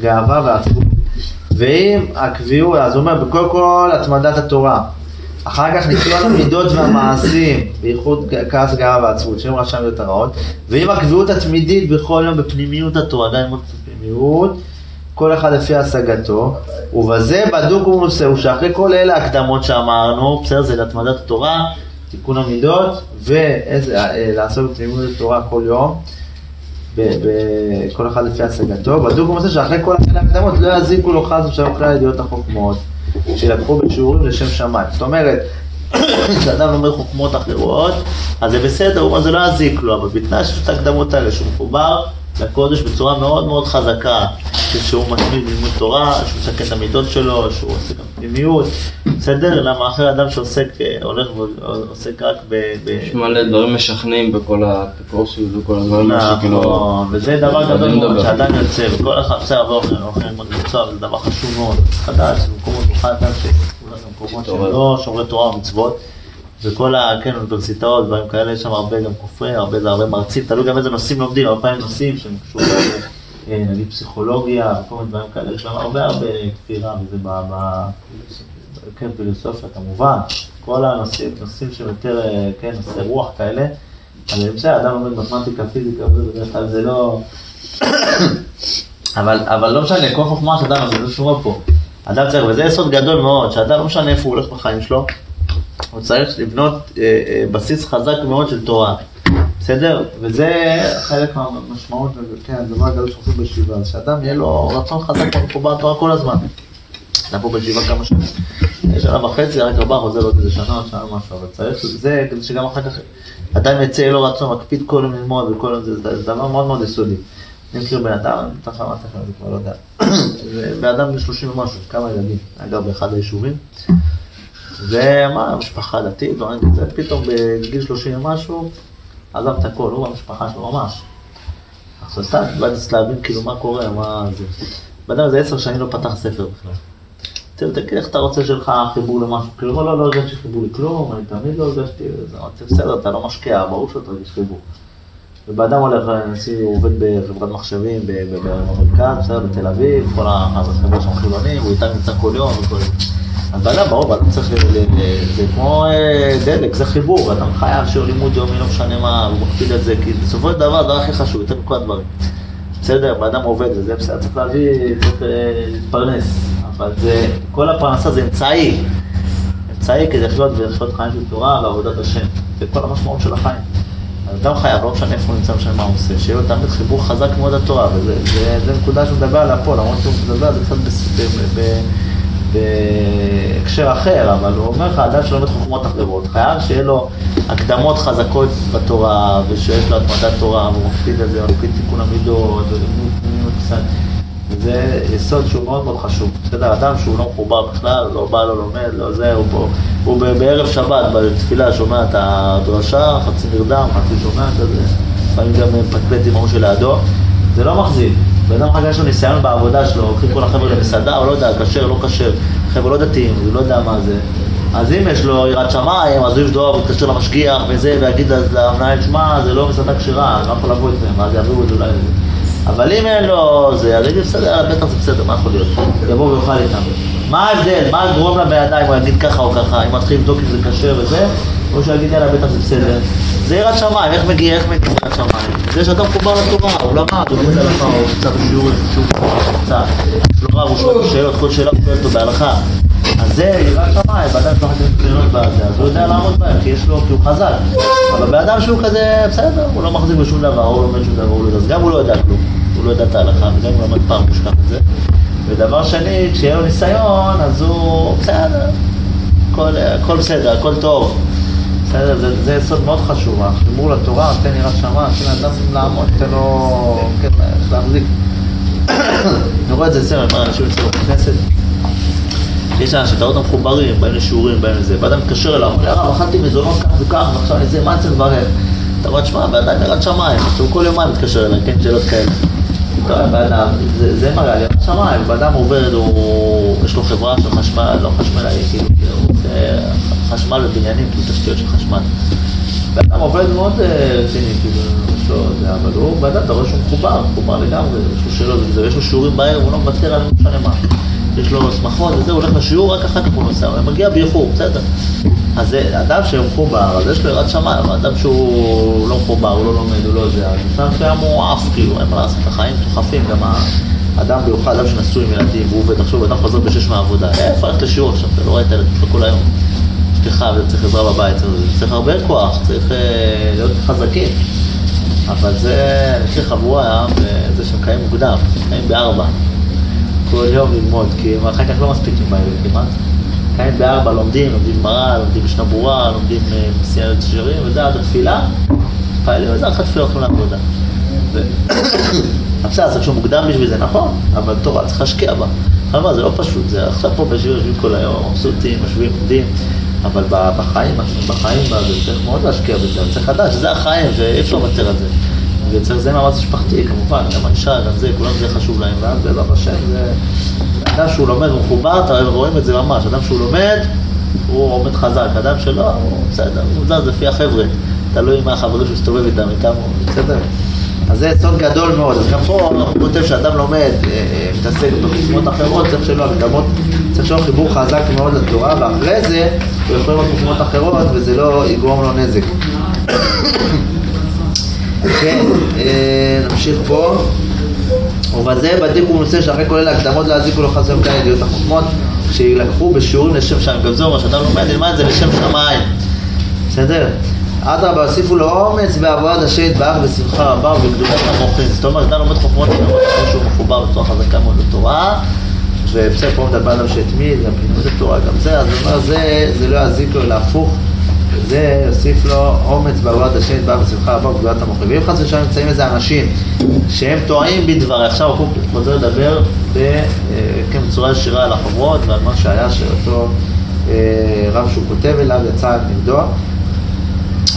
גאווה ועצבות. ואם הקביעות, אז הוא אומר, בכל כל התמדת התורה, אחר כך ניסיון המידות והמעשים, בייחוד כעס, גאווה ועצבות, שהם ראשי המידות הרעות, ואם הקביעות התמידית בכל יום בפנימיות התורה, עדיין מאוד פנימיות, כל אחד לפי השגתו, ובזה בדוק ומנוסה, שאחרי כל אלה ההקדמות שאמרנו, בסדר, זה להתמדת התורה, תיקון המידות, ולעשות אה, את לימוד התורה כל יום, כל אחד לפי השגתו. בדוק הוא מוצא שאחרי כל השנה הקדמות לא יזיקו לו חס ושלום כלל ידיעות החוכמות, שילקחו בשיעורים לשם שמיים. זאת אומרת, כשאדם לומד חוכמות אחרות, אז זה בסדר, הוא אומר זה לא יזיק לו, אבל בתנאי שיש את ההקדמות האלה, שהוא מחובר לקודש בצורה מאוד מאוד חזקה, שהוא מתמיד ללימוד תורה, שהוא מסכן את המידות שלו, שהוא עושה גם פנימיות, בסדר? למה אחר אדם שעוסק, אה, הולך ועוסק רק ב... יש מלא דברים משכנעים בכל הקורסים וכל הדברים האלה שכאילו... נכון, וזה דבר גדול מאוד, שאדם יוצא, וכל אחד עושה הרבה אוכל, אוכל ללמוד מקצוע, וזה דבר חשוב מאוד, חדש, במקומות, במיוחד אדם במקומות שהם לא שומרי תורה ומצוות. וכל ה... כן, אוניברסיטאות, דברים כאלה, יש שם הרבה גם כופרי, הרבה זה הרבה מרצים, תלוי גם איזה נושאים לומדים, הרבה פעמים נושאים שהם קשורים, אה, נגיד פסיכולוגיה וכל מיני דברים כאלה, יש להם הרבה הרבה כפירה, וזה ב... כן, פילוסופיה כמובן, כל הנושאים, נושאים שהם יותר, אה, כן, נושאי רוח כאלה, אבל בסדר, אדם לומד מתמטיקה, פיזיקה, בדרך כלל זה לא... אבל, אבל לא משנה, כל חוכמה שאדם, זה לא שורה פה. אדם צריך, וזה יסוד גדול מאוד, שאדם לא משנה איפה הוא הולך בחיים שלו, הוא צריך לבנות אה, אה, בסיס חזק מאוד של תורה, בסדר? וזה חלק מהמשמעות, כן, הדבר הגדול שעושים בישיבה, זה שאדם יהיה לו רצון חזק מחובר לתורה כל הזמן. אנחנו בישיבה כמה שנים, שנה וחצי, רק ארבעה חוזר עוד איזה שנה, שנה משהו, אבל צריך, זה כדי שגם אחר כך אדם יצא, יהיה לו רצון, מקפיד כל יום ללמוד וכל יום, זה דבר מאוד מאוד יסודי. אני מכיר בן אדם, תכף אמרתי לכם, אני כבר לא יודע, בן אדם בן 30 ומשהו, כמה ילדים, אגב באחד היישובים, ואמר, משפחה דתית, לא ראיתי את זה, פתאום בגיל 30 ומשהו, עזב את הכל, הוא והמשפחה שלו ממש. עכשיו סתם, יודעת להבין כאילו מה קורה, מה זה. בן אדם איזה עשר שנים לא פתח ספר בכלל. תראו, תגיד איך אתה רוצה שיהיה לך חיבור למשהו, כאילו, לא, לא, לא הרגשתי חיבור לכלום, אני תמיד לא הרגשתי, זה בסדר, אתה לא משקיע, ברור שאתה תרגיש חיבור. ובאדם הולך, נשיא, הוא עובד בחברת מחשבים במרכז, בסדר, בתל אביב, כל החבר'ה שם חילונים, הוא איתם נמצא כל יום וכל יום. אז באדם, ברור, באדם צריך, ל- זה כמו אה, דלק, זה חיבור, אדם חייב שיעור לימוד יומי, לא משנה מה, הוא מקפיד על זה, כי בסופו של דבר, הדבר הכי חשוב, יותר מכל הדברים. בסדר, באדם עובד וזה, בסדר, צריך להביא, צריך אה, להתפרנס, אבל זה, כל הפרנסה זה אמצעי, אמצעי כדי לחיות ולחיות חיים של תורה ועבודת השם, זה כל המשמעות של החיים. אז אדם חייב, לא משנה איפה הוא נמצא, לא משנה מה הוא עושה, שיהיה לו תמיד חיבור חזק מאוד לתורה, וזה זה, זה נקודה שהוא מדבר עליה פה, למרות שהוא מדבר על זה קצת בהקשר אחר, אבל הוא אומר לך, אדם שלומד חוכמות אחרות, חייב שיהיה לו הקדמות חזקות בתורה, ושיש לו התמדת תורה, והוא מקפיד על זה, מקפיד תיקון המידות, ולימוד קצת. וזה יסוד שהוא מאוד מאוד חשוב. בסדר, אדם שהוא לא מחובר בכלל, לא בא, לא לומד, לא זה, הוא פה, הוא בערב שבת, בתפילה, שומע את הדרשה, חצי נרדם, חצי שומע כזה, לפעמים גם מפטפט עם ההוא שלידו, זה לא מחזיק. בן אדם אחר יש לו ניסיון בעבודה שלו, הולכים כל החבר'ה למסעדה, הוא לא יודע, כשר, לא כשר, חבר'ה לא דתיים, הוא לא יודע מה זה. אז אם יש לו יראת שמיים, אז הוא יבדוק, יתקשר למשגיח וזה, ויגיד למנהל, שמע, זה לא מסעדה כשרה, אני לא יכול לבוא איתכם, אז יעבירו את זה אולי. אבל אם אין לו זה, אז יגיד בסדר, בטח זה בסדר, מה יכול להיות? יבוא ויאכל איתם. מה ההבדל? מה גורם לבן אדם אם הוא יגיד ככה או ככה, אם מתחיל לבדוק אם זה כשר וזה, או שהוא יגיד יאללה בטח זה בסדר. זה יראת שמיים, איך מגיע, איך מגיע יראת שמיים? זה שאתה מחובר לתורה, הוא למד, הוא לומד הלכה, הוא נמצא בשיעור, שהוא נמצא, יש הוא שואל שאלות, כל שאלה הוא שואל אותו בהלכה. אז זה יראת שמיים, בן אדם שלך שאלות בזה, אז הוא יודע לעמוד בהם, כי יש לו, כי הוא חזק. אבל בן אדם שהוא כזה, בסדר, הוא לא מחזיק בשום דבר, הוא לומד שום דבר, הוא לא יודע, אז גם הוא לא יודע כלום, הוא לא יודע את ההלכה, וגם הוא למד פעם, הוא ישכח את זה. ודבר שני, כשיהיה לו ניסיון, אז הוא, בסדר, הכל בסדר, הכל טוב. בסדר, זה, זה יסוד מאוד חשוב, החיבור לתורה, נותן יראת שמיים, נותן לאדם לעמוד, נותן לו, כן, איך להחזיק. אני רואה את זה אצלנו, אנשים אצלנו בכנסת, יש אנשים, אתה רואה אותם מחוברים, באים לשיעורים, באים לזה, ואדם מתקשר אליו, אומר הרב, אכלתי מזונות כך וכך, ועכשיו אני זה, מה אני צריך לברך? אתה רואה, תשמע, ואדם ירד שמיים, עכשיו כל יומיים מתקשר אליי, כן, שאלות כאלה. רואה, ואדם, זה- זה מראה לי, ירד שמיים, ואדם עובד, הוא, יש לו חברה של חשמל, לא חשמלאי, כאילו, הוא עושה חשמל ובניינים, כאילו תשתיות של חשמל. ואדם עובד מאוד אה, רציני, כאילו, יש לו זה, אבל הוא, ואדם, אתה רואה שהוא מחובר, מחובר לגמרי, יש לו שאלות וזה, ויש לו שיעורים בערב, הוא לא מוותר על לא משנה מה. יש לו שמחות וזה, הוא הולך לשיעור, רק אחר כך הוא נוסע, הוא מגיע באיחור, בסדר. אז זה אדם שהוא מחובר, אז יש לו יראת שמיים, אבל אדם שהוא לא מחובר, הוא לא לומד, הוא לא זה, אז בשלב מסוים הוא עף, כאילו, אין מה לעשות, החיים דוחפים, גם האדם במיוחד, אדם שנשוי עם ילדים, והוא עובד, עכשיו אדם חוזר בשש מהעבודה, איפה ללכת לשיעור עכשיו, אתה לא רואה את הילדים שלו כל היום. אשתך וצריך עזרה בבית, צריך הרבה כוח, צריך אה, להיות חזקים. אבל זה, אני חושב חבורה, זה שהם קיים מוקדם, קיים בארבע. כל יום ללמוד, כי אחר כך לא מספיקים בערב כמעט. קיים בארבע, לומדים, לומדים גמרא, לומדים משנה ברורה, לומדים אה, מסיירת שירים, וזה עד התפילה, מתפללים, וזה אחרי תפילה הולכים לעבודה. ו- בסדר, צריך שהוא מוקדם בשביל זה, נכון, אבל תורה צריך להשקיע בה. אבל זה לא פשוט, זה עכשיו פה בשיעור יושבים כל היום, מבסוטים, יושבים, עומדים, אבל בחיים, בחיים בזה צריך מאוד להשקיע בזה, צריך לדעת שזה החיים ואי אפשר לוותר על זה. וצריך זה מאמץ משפחתי כמובן, גם האישה, גם זה, כולם זה חשוב להם, ואז בעזרת השם זה... אדם שהוא לומד ומחובר, אתה רואים את זה ממש, אדם שהוא לומד, הוא עומד חזק, אדם שלא, הוא בסדר, הוא זז לפי החבר'ה, תלוי מה החברים שהוא מסתובב איתם, איתם, הוא בסדר. אז זה סוד גדול מאוד, אז גם פה הוא כותב שאדם לומד, אה, אה, מתעסק בחוכמות אחרות, צריך שלו הקדמות, צריך שלו חיבור חזק מאוד לתורה, ואחרי זה הוא יכול ללמוד חוכמות אחרות וזה לא יגרום לו נזק. כן, אה, נמשיך פה. ובזה בדיק הוא נושא שאחרי כל אלה הקדמות להזיק ולא חסר כאלה ידיעות החוכמות, שילקחו בשיעורים לשם שמיים. גם זה אומר שאדם לומד, ילמד זה לשם שמיים. בסדר? אדרבה, הוסיפו לו אומץ בעבודת השם יתברך בשמחה רבה ובקדושת המוחין. זאת אומרת, אדם לומד חוכמות, שהוא מחובר בצורה חזקה מאוד לתורה. ובסדר, פה מדבר עליו שהתמיד, גם לימוד התורה, גם זה, אז הוא אומר, זה, לא יזיק לו, אלא הפוך, זה יוסיף לו אומץ בעבודת השם יתברך בשמחה רבה ובגדולת המוחין. ואם חס ושלום נמצאים איזה אנשים שהם טועים בדברי, עכשיו הוא חוזר לדבר ב- כן, בצורה ישירה על החוברות ועל מה שהיה שאותו אה, רב שהוא כותב אליו יצא נגדו.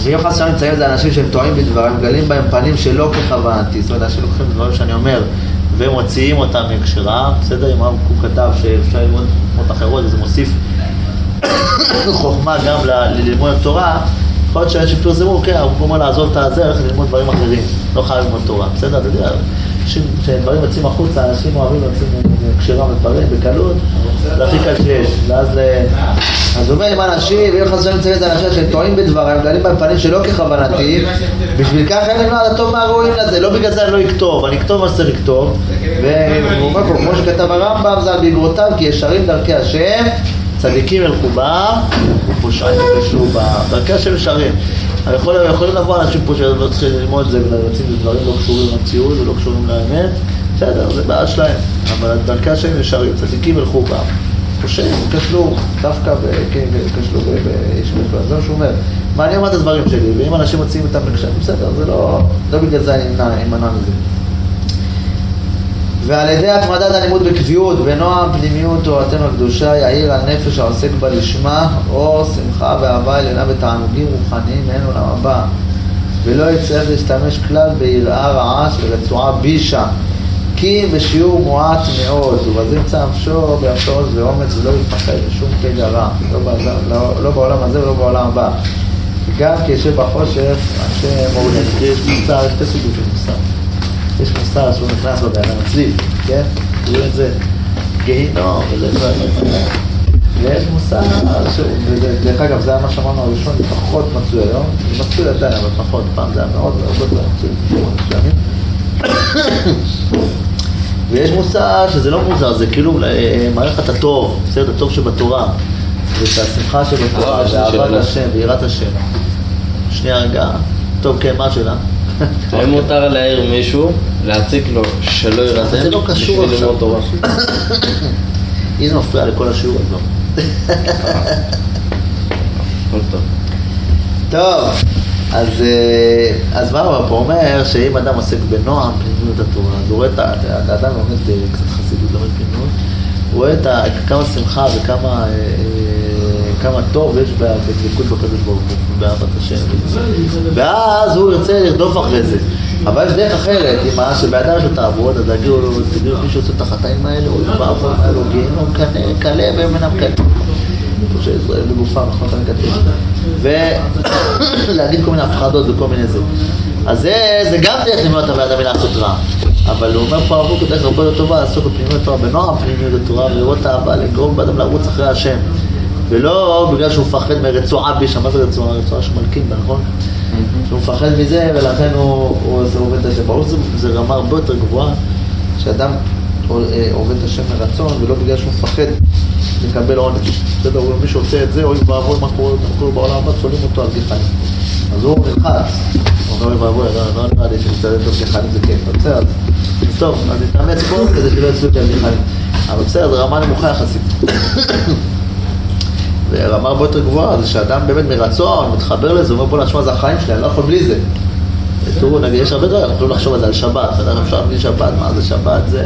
ואם חס ושלום נמצאים איזה אנשים שהם טועים בדבריהם, מגלים בהם פנים שלא ככוונתי, זאת אומרת, אנשים לוקחים דברים שאני אומר ומוציאים אותם מהקשרם, בסדר? אם הרב קוק כתב שאפשר ללמוד חוכמות אחרות וזה מוסיף חוכמה גם ללמוד תורה, יכול להיות שאנשים פרסמו, כן, קוק אומר לעזוב את הזה, ללכת ללמוד דברים אחרים, לא חייב ללמוד תורה, בסדר? אתה יודע, אנשים- כשדברים יוצאים החוצה, אנשים אוהבים להוציא מהקשרם דברים בקלות, זה הכי קל שיש, ואז ל... אז הוא אומר עם אנשים, ואם חס ושלום נמצאים את האנשים שהם טועים בדבריהם, מגלים בהם פנים שלא ככוונתי, בשביל כך אין למנוע הטוב מהראויים לזה, לא בגלל זה אני לא אכתוב, אני אכתוב מה שצריך לכתוב, והוא אומר פה, כמו שכתב הרמב"ם, זה על בגרותיו, כי ישרים דרכי השם, צדיקים ילכו בם, ופושעים יקשרו בם, דרכי השם ישרים. אבל יכול- יכולים לבוא אנשים פה שלא צריכים ללמוד את זה, ויוצאים לדברים לא קשורים למציאות ולא קשורים לאמת, בסדר, זה בעיה שלהם, אבל דרכי השם ישרים, צדיקים ילכו בם. פושעים, כשלו, דווקא, ב- כן, כשלו זה מה שהוא אומר. מה אני אומר את הדברים שלי, ואם אנשים מוציאים אותם לקשיים, בסדר, זה לא, לא בגלל זה אני אמנע מזה. ועל ידי התמדת הלימוד בקביעות, בנועם, פנימיות, תורתנו הקדושה, יאיר על נפש העוסק בה לשמה, אור, שמחה ואהבה עליונה ותענוגים רוחניים מעין עולם הבא. ולא יצטרך להשתמש כלל ביראה רעה של רצועה בישה. כי בשיעור מועט מאוד, ובזה ימצא נפשו באפשרות ואומץ ולא יפחד משום פגע רע, לא, לא, לא בעולם הזה ולא בעולם הבא. גם כי יושב בחושך, השם כי יש מוסר, יש סוגים של מוסר. יש מוסר שהוא נכנס בבן אדם מצליף, כן? תראו את זה, גיהינום, וזה דברים. ויש מוסר, דרך אגב, זה היה מה שאמרנו הראשון, פחות מצוי היום, מצוי עדיין, אבל פחות, פעם זה היה מאוד מאוד מאוד מצוי. ויש מוסר שזה לא מוזר, זה כאילו אה, מערכת הטוב, בסדר, הטוב שבתורה, ואת השמחה שבתורה, אה, ואהבת. השם, ויראת השם. שנייה רגע, טוב, כן, מה השאלה? האם מותר להעיר מישהו, להציק לו שלא יירדם, זה לא קשור תורה? אם זה מפריע לכל השיעור, אז לא. טוב. טוב, אז, אה, אז מה הוא פה אומר שאם אדם עוסק בנועם, פנימיות התורה, אז הוא רואה את. האדם לומד אה, קצת חסידות, לומד פנימיות, הוא רואה את. כמה שמחה וכמה אה, אה, כמה טוב יש בדבקות בקדוש ברוך הוא, באהבת השם. ואז הוא ירצה לרדוף אחרי זה. אבל יש דרך אחרת, עם מה שבאדם יש לו תעבוד, אז יגידו לו, תגידו מי שעושה את החטאים האלה, הוא יבוא, היה לו גיהנום קלה והם אינם קלה. שישראל בגופם, נכון תמיד כתוב. ולהגיד כל מיני הפחדות וכל מיני זה. אז זה, גם דרך למנוע את הבן מלעשות רע. אבל הוא אומר פה הרב קוק דרך הרבה יותר טובה, לעסוק בפנימיות התורה, בנועם פנימיות התורה, ולראות את האהבה, לגרום באדם לרוץ אחרי השם. ולא בגלל שהוא מפחד מרצועה בישה, מה זה רצועה? רצועה שמלקים בה, נכון? שהוא מפחד מזה ולכן הוא עושה- עובד את השם. ברור שזה רמה הרבה יותר גבוהה, שאדם אה, עובד את השם מרצון ולא בגלל שהוא מפחד לקבל עונש. בסדר, מי שעושה את זה, אוי ואבוי מה קורה בעולם הבא, שואלים אותו על גחלים. אז הוא נלחץ. הוא אומר אוי ואבוי, לא- לא נראה לי שמצטלם טוב גחלים זה כיף. בסדר, אז טוב, אז נתאמץ פה כדי שלא יעשו אותי על גחלים. אבל בסדר, רמה נמוכה יחסית. ורמה הרבה יותר גבוהה, זה שאדם באמת מרצון, מתחבר לזה, אומר בוא נשמע זה החיים שלי, אני לא יכול בלי זה. תראו, נגיד, יש הרבה דברים, אנחנו יכולים לחשוב על זה, על שבת, אדם אפשר בלי שבת, מה זה שבת, זה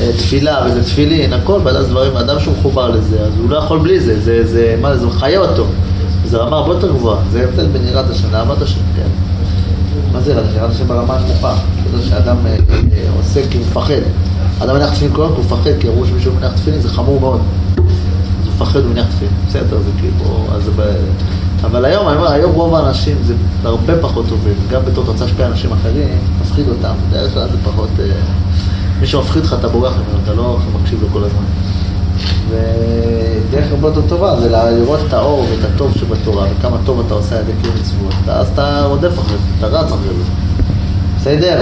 אה, תפילה וזה תפילין, הכל, ועד דברים, אדם שהוא מחובר לזה, אז הוא לא יכול בלי זה, זה, זה, מה זה, מחיה אותו, זה רמה הרבה יותר גבוהה, זה הבדל בין יראת השם לאהבת השם, כן. מה זה יראת השם? ברמה הנמוכה, זה שאדם אה, אה, עושה כי הוא מפחד. אדם מניח תפילין כל הזמן הוא מפחד, כי אמרו שמישהו מניח תפילין זה חמור מאוד. מפחד ומניח תפילין, בסדר, זה כאילו, אז. אבל היום, אני אומר, היום רוב האנשים זה הרבה פחות טובים, גם בתור תוצאה להשפיע אנשים אחרים, תפחיד אותם, בדרך כלל זה פחות, אה, מי שמפחיד לך אתה בורח ממנו, אתה לא מקשיב לו כל הזמן. ודרך הרבה יותר טובה זה לראות את האור ואת הטוב שבתורה, וכמה טוב אתה עושה על ידי קיום מצוות, אז אתה רודף אחרי זה, אתה רץ אחרי זה. בסדר?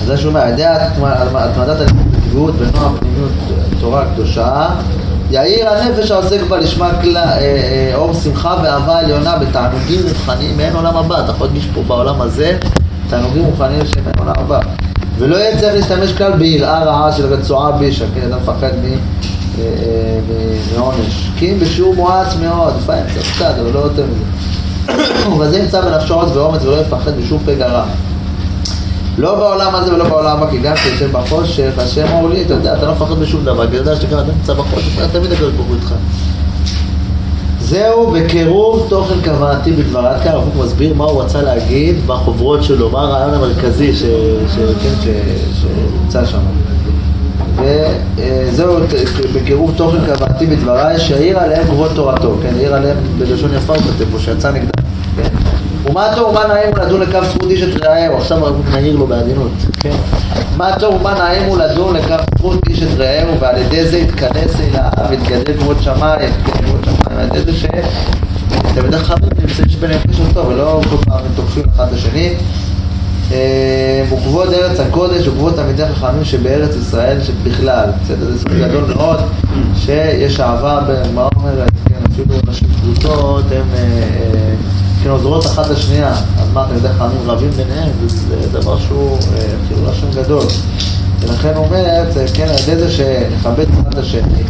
אז זה שהוא אומר, על ידי התמדת הלימוד בקביעות בנועם פנימיות תורה קדושה, יאיר הנפש העוסק בה לשמה אה, אה, אור שמחה ואהבה עליונה בתענוגים רוחניים מעין עולם הבא. אתה יכול להרגיש פה בעולם הזה תענוגים רוחניים שהם מעין עולם הבא. ולא יהיה צריך להשתמש כלל ביראה רעה של רצועה בישה, כן, אדם מפחד מ- אה, מעונש. כי אם בשיעור מואץ מאוד, לפעמים קצת קצת, אבל לא יותר מזה. וזה ימצא בנפשו עוז ואומץ ולא יפחד בשום פגע רע. לא בעולם הזה ולא בעולם הבא, כי גם כשיושב בחושך, השם אמר לי, אתה יודע, אתה לא מפחד בשום דבר, כי אתה יודע שגם אתה נמצא בחושך, אתה תמיד הקדוש ברוך הוא איתך. זהו בקירוב תוכן כוונתי בדבר. עד כאן קוק מסביר מה הוא רצה להגיד בחוברות שלו, מה הרעיון המרכזי כן, שנמצא שם. וזהו בקירוב תוכן כוונתי בדבריי, שהעיר עליהם כבוד תורתו, כן, העיר עליהם בלשון יפה הוא כותב פה, שיצא נגדם, כן. ומה טוב ומה נעים הוא לדון לקו זכות איש את רעהו, עכשיו מעיר לו בעדינות, כן. מה טוב ומה נעים הוא לדון לקו זכות איש את רעהו, ועל ידי זה יתכנס אליו ויתגדל כבוד שמיים, יתגדל כבוד שמיים, על ידי זה ש... תלמידי חכמים נמצאים שביניהם קשר טוב, ולא כל פעם הם תוקפים אחד את השני. אה, וכבוד ארץ הקודש וכבוד תלמידי חכמים שבארץ ישראל שבכלל, בסדר? זה סוג גדול מאוד, שיש אהבה, מה אומרת, כן, אפילו נשים פרוטות, הן אה, אה, כן עוזרות אחת לשנייה, אז מה תלמידי חכמים רבים ביניהם, זה דבר שהוא אה, כאילו לשון גדול. ולכן הוא אומר, זה, כן, על ידי זה שנכבד אחד השני,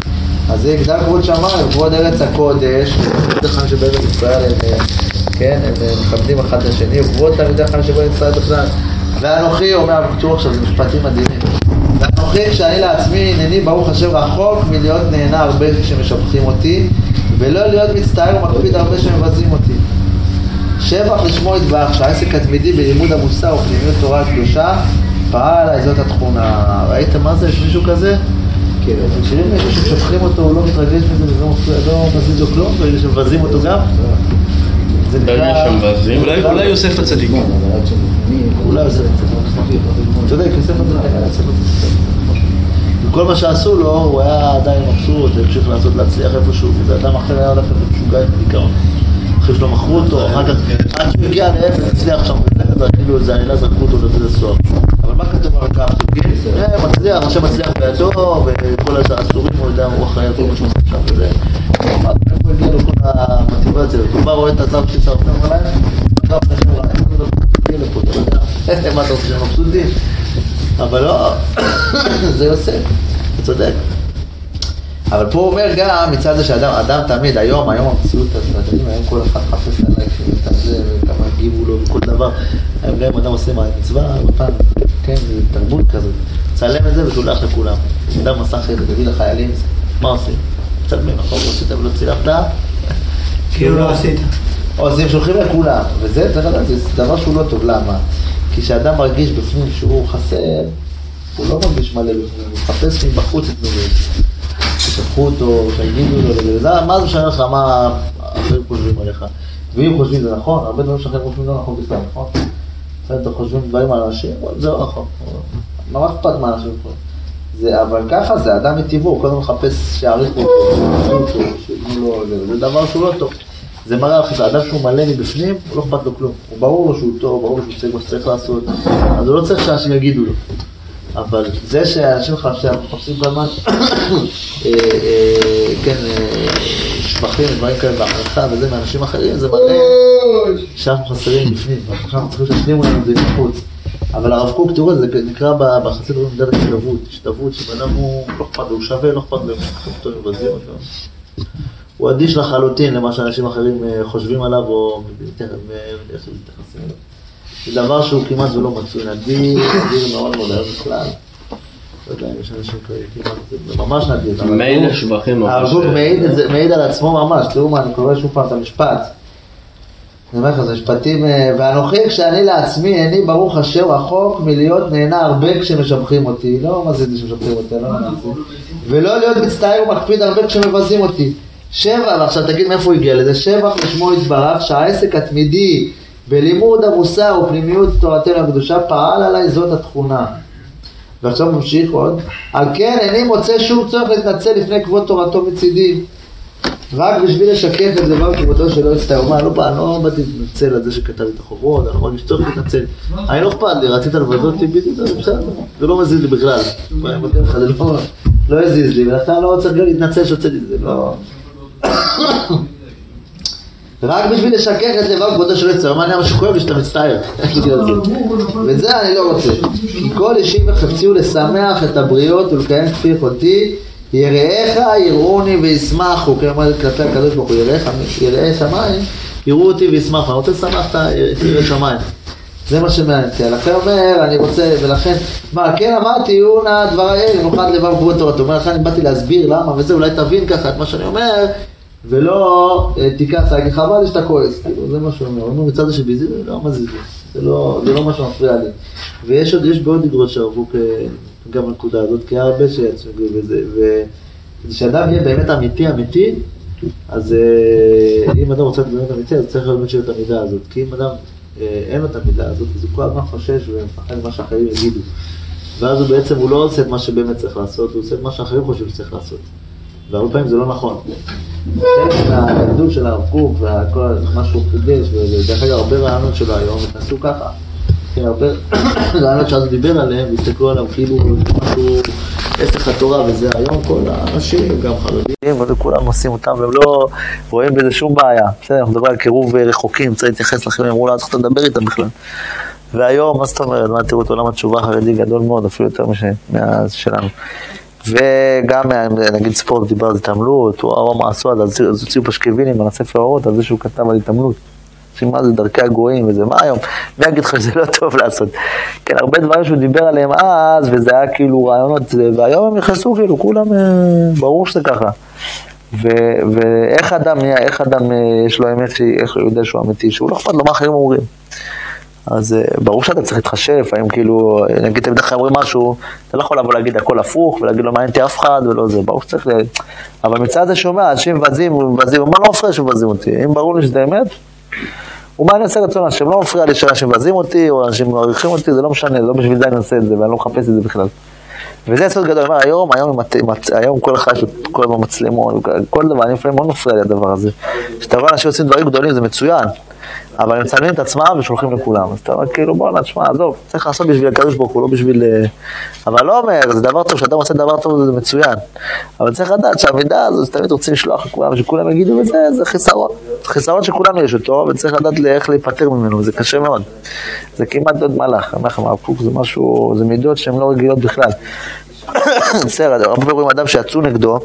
אז זה יגדל כבוד שמיים, כבוד ארץ הקודש, תלמידי חכמים שבארץ ישראל הם, אה, כן, הם אה, מכבדים אחד את השני, וכבוד תלמידי חכמים שבארץ ישראל בכלל. ואנוכי, אומר הרב קוק עכשיו, זה משפטים מדהימים. ואנוכי כשאני לעצמי הנני ברוך השם רחוק מלהיות נהנה הרבה כשמשבחים אותי, ולא להיות מצטער ומקפיד הרבה שמבזים אותי. שבח לשמו יתברך, שהעסק התמידי בלימוד המוסר ופנימיות תורה הקדושה, פעל עליי זאת התכונה. ראיתם מה זה? יש מישהו כזה? כן. מכירים מישהו שמשבחים אותו, הוא לא מתרגש מזה וזה לא לא מזיז לו כלום, ואלה שמבזים אותו גם? זה נקרא-. אולי יוסף הצדיק. אולי יוסף הצדיק. צודק, יוסף הצדיק הצדיק. וכל מה שעשו לו, הוא היה עדיין מבסוט, המשיך לעשות להצליח איפשהו, ואדם אחר היה הולך ומשוגע עם דיכאון. אחרי שלא מכרו אותו, אחר כך, עד שהוא הגיע לאפס, הצליח שם, וזה, זה כאילו איזה עלילה זרקו אותו לבית הסוהר. אבל מה כתוב על הקו? אה, מצליח, השם מצליח בידו, וכל האסורים הוא יודע, הוא אחראי על כל מה שהוא עושה שם, וזה. איפה הגיע לו כל המוטיבציה הזאת? הוא בא, רואה את שר הפנים עליהם, הקו נכים רע, הגיע לפה, אתה יודע, מה אתה רוצה שהם מבסוטים? אבל לא, זה יוסף, אתה צודק. אבל פה הוא אומר גם מצד זה שאדם אדם תמיד, היום, היום המציאות, אתם יודעים, היום כל אחד מחפש את הלייקים ואת זה, וכמה הגיבו לו וכל דבר. היום גם אם אדם עושה מצווה, פעם, כן, זה תרבות כזאת. צלם את זה ושולח לכולם. אדם מסך את זה, תביא לחיילים, מה עושים? מצלמים, נכון, לא עשית ולא צילמת, כאילו לא עשית. או אז הם שולחים לכולם, וזה, צריך לדעת, זה דבר שהוא לא טוב, למה? כי כשאדם מרגיש בפנים שהוא חסר, הוא לא מרגיש מלא בפנים, הוא מחפש מבחוץ את מי ששלחו אותו, שיגידו לו, וזה, מה זה משנה לך מה אחרים חושבים עליך? ואם חושבים זה נכון, הרבה דברים שאחרים חושבים לא נכון בכלל, נכון? אתם חושבים דברים על אנשים, זה לא נכון, מה אכפת מה אנשים חושבים? זה, אבל ככה זה, אדם מטבעו, הוא הזמן מחפש שיעריכו אותו, שיתנו לו, זה, דבר שהוא לא טוב. זה מראה לך, אדם שהוא מלא מבפנים, הוא לא אכפת לו כלום. הוא ברור לו שהוא טוב, ברור לו שהוא צריך לעשות, אז הוא לא צריך שאנשים יגידו לו. אבל זה שאנשים חפשים, מחפשים כל הזמן, אה, אה, כן, אה, שבחים ודברים כאלה בהערכה וזה מאנשים אחרים, זה מראה שאנחנו חסרים בפנים, אנחנו צריכים שישלימו לנו את זה מחוץ. אבל הרב קוק, תראו, זה נקרא ב- בחסידות מידת השתוות, השתוות, שבן אדם הוא לא אכפת לו, הוא שווה, לא אכפת לו, אותו מבזים אותו. הוא אדיש לחלוטין למה שאנשים אחרים חושבים עליו או איך מתייחסים אליו. זה דבר שהוא כמעט ולא מצוי, נדיר, נדיר מאוד מאוד היום בכלל. לא יודע אם יש אנשים כמעט, זה ממש נדיר. הוא- שבחים ממש. קוק מעיד מעיד על עצמו ממש, תראו מה, אני קורא שוב פעם את המשפט. אני אומר לך, זה משפטים, אה, ואנוכי כשאני לעצמי, איני ברוך השם רחוק מלהיות נהנה הרבה כשמשבחים אותי, לא זה שמשבחים אותי, לא זה. ולא להיות מצטער ומקפיד הרבה כשמבזים אותי. שבע, ועכשיו תגיד מאיפה הוא הגיע לזה, שבח לשמו יתברך, שהעסק התמידי בלימוד המוסר ופנימיות תורתנו הקדושה פעל עליי זאת התכונה. ועכשיו ממשיך עוד, על כן איני מוצא שום צורך להתנצל לפני כבוד תורתו מצידי. רק בשביל לשקף את דבר כבודו שלא אמר, לא בא, לא באתי להתנצל על זה שכתב את החובות, לא מרגיש צורך להתנצל. אני לא אכפת לי, רצית לבזות אותי בדיוק, זה בסדר, זה לא מזיז לי בכלל. לא... הזיז לי, ולכן לא צריך גם להתנצל שהוצאתי את זה, לא... רק בשביל לשכך את לבב כבודו של יצר, מה נראה משהו כואב לי שאתה מצטער, זה. ואת זה אני לא רוצה. כי כל אישי וחפצי הוא לשמח את הבריות ולקיים כפי יכולתי, יראיך יראוני וישמחו, כלומר כלפי הקדוש ברוך הוא, יראיך, יראי שמיים, יראו אותי וישמחו. אני רוצה לשמח את יראי שמיים. זה מה שמעניין אותי. לכן אומר, אני רוצה, ולכן, מה, כן אמרתי, יהיו נא דברי אל, במיוחד לבב כבוד תורתו. אומר, לכן אני באתי להסביר למה, וזה, אולי תבין ככה את מה שאני אומר, ולא אה, להגיד, חבל לי שאתה כועס. כאילו, זה מה שהוא אומר. הוא מצד זה שביזי, זה לא מזיז לי. זה לא, זה לא מה שמפריע לי. ויש עוד, יש בעוד דברות שהרבו גם בנקודה הזאת, כי היה הרבה שיצאו וזה, וכדי שאדם יהיה באמת אמיתי אמיתי, אז אה, אם אדם רוצה להיות אמיתי, אז צריך באמת שיהיה את המידה הזאת. כי אם אדם אה, אין לו את המידה הזאת, אז הוא כל הזמן חושש ומפחד ממה שאחרים יגידו. ואז הוא בעצם, הוא לא עושה את מה שבאמת צריך לעשות, הוא עושה את מה שאחרים חושבים שצריך לעשות. והרבה פעמים זה לא נכון. חלק של הרב קוק וכל מה שהוא חידש, ודרך אגב הרבה רעיונות שלו היום נכנסו ככה. כן, הרבה רעיונות שאז דיבר עליהם, והסתכלו עליו כאילו משהו, הפך התורה וזה היום כל האנשים, גם חרדים, וזה כולם עושים אותם, והם לא רואים בזה שום בעיה. בסדר, אנחנו מדברים על קירוב רחוקים, צריך להתייחס לכם, אמרו לה, צריך לדבר איתם בכלל. והיום, מה זאת אומרת, מה תראו את עולם התשובה החרדי גדול מאוד, אפילו יותר מאז שלנו. וגם נגיד ספורט, דיבר על התעמלות, הוא מה עשו, אז הוציאו פשקווינים על הספר האורות, על זה שהוא כתב על התעמלות. מה זה דרכי הגויים וזה, מה היום? מי יגיד לך שזה לא טוב לעשות? כן, הרבה דברים שהוא דיבר עליהם אז, וזה היה כאילו רעיונות, והיום הם נכנסו כאילו, כולם, אה, ברור שזה ככה. ואיך אדם איך אדם אה, יש לו אמת, איך הוא יודע שהוא אמיתי, שהוא לא אכפת לו מה אחרים אומרים. אז אה, ברור שאתה צריך להתחשב, האם כאילו, אה, נגיד תמיד אחרי אומרים משהו, אתה לא יכול לבוא להגיד הכל הפוך, ולהגיד לו מעניין אותי אף אחד, ולא זה, ברור שצריך, ל- אבל מצד זה שומע, אנשים מבזים, מבזים, מה לא מפריע שמבזים אותי, אם ברור לי שזה אמת, ומה אני עושה רצון השם, לא מפריע לי שאנשים מבזים אותי, או אנשים מעריכים אותי, זה לא משנה, לא בשביל זה אני עושה את זה, ואני לא מחפש את זה בכלל. וזה יסוד גדול, אומר, היום, היום, היום כל אחד יש כל הזמן מצלמות, כל דבר, אני לפעמים מאוד מפריע לי הדבר הזה. כשאתה רואה אנשים עושים דברים גדולים, זה מצוין, אבל הם מצלמים את עצמם ושולחים לכולם. אז אתה אומר, כאילו, בואנה, תשמע, עזוב, צריך לעשות בשביל הקדוש ברוך הוא, לא בשביל... אה, אבל לא אומר, זה דבר טוב, כשאדם עושה דבר טוב זה מצוין. אבל צריך לדעת שהמידע הזו, תמיד רוצים לשלוח לכולם, שכולם יגידו את זה, זה חיסרון. חיסרון שכולנו יש אותו, וצריך לדעת איך להיפטר ממנו, זה קשה מאוד. זה כמעט עוד מלאך, אני אומר לך, הרב קוק זה משהו, זה מידות שהן לא רגילות בכלל. בסדר, הרבה פעמים אדם שיצאו נגדו,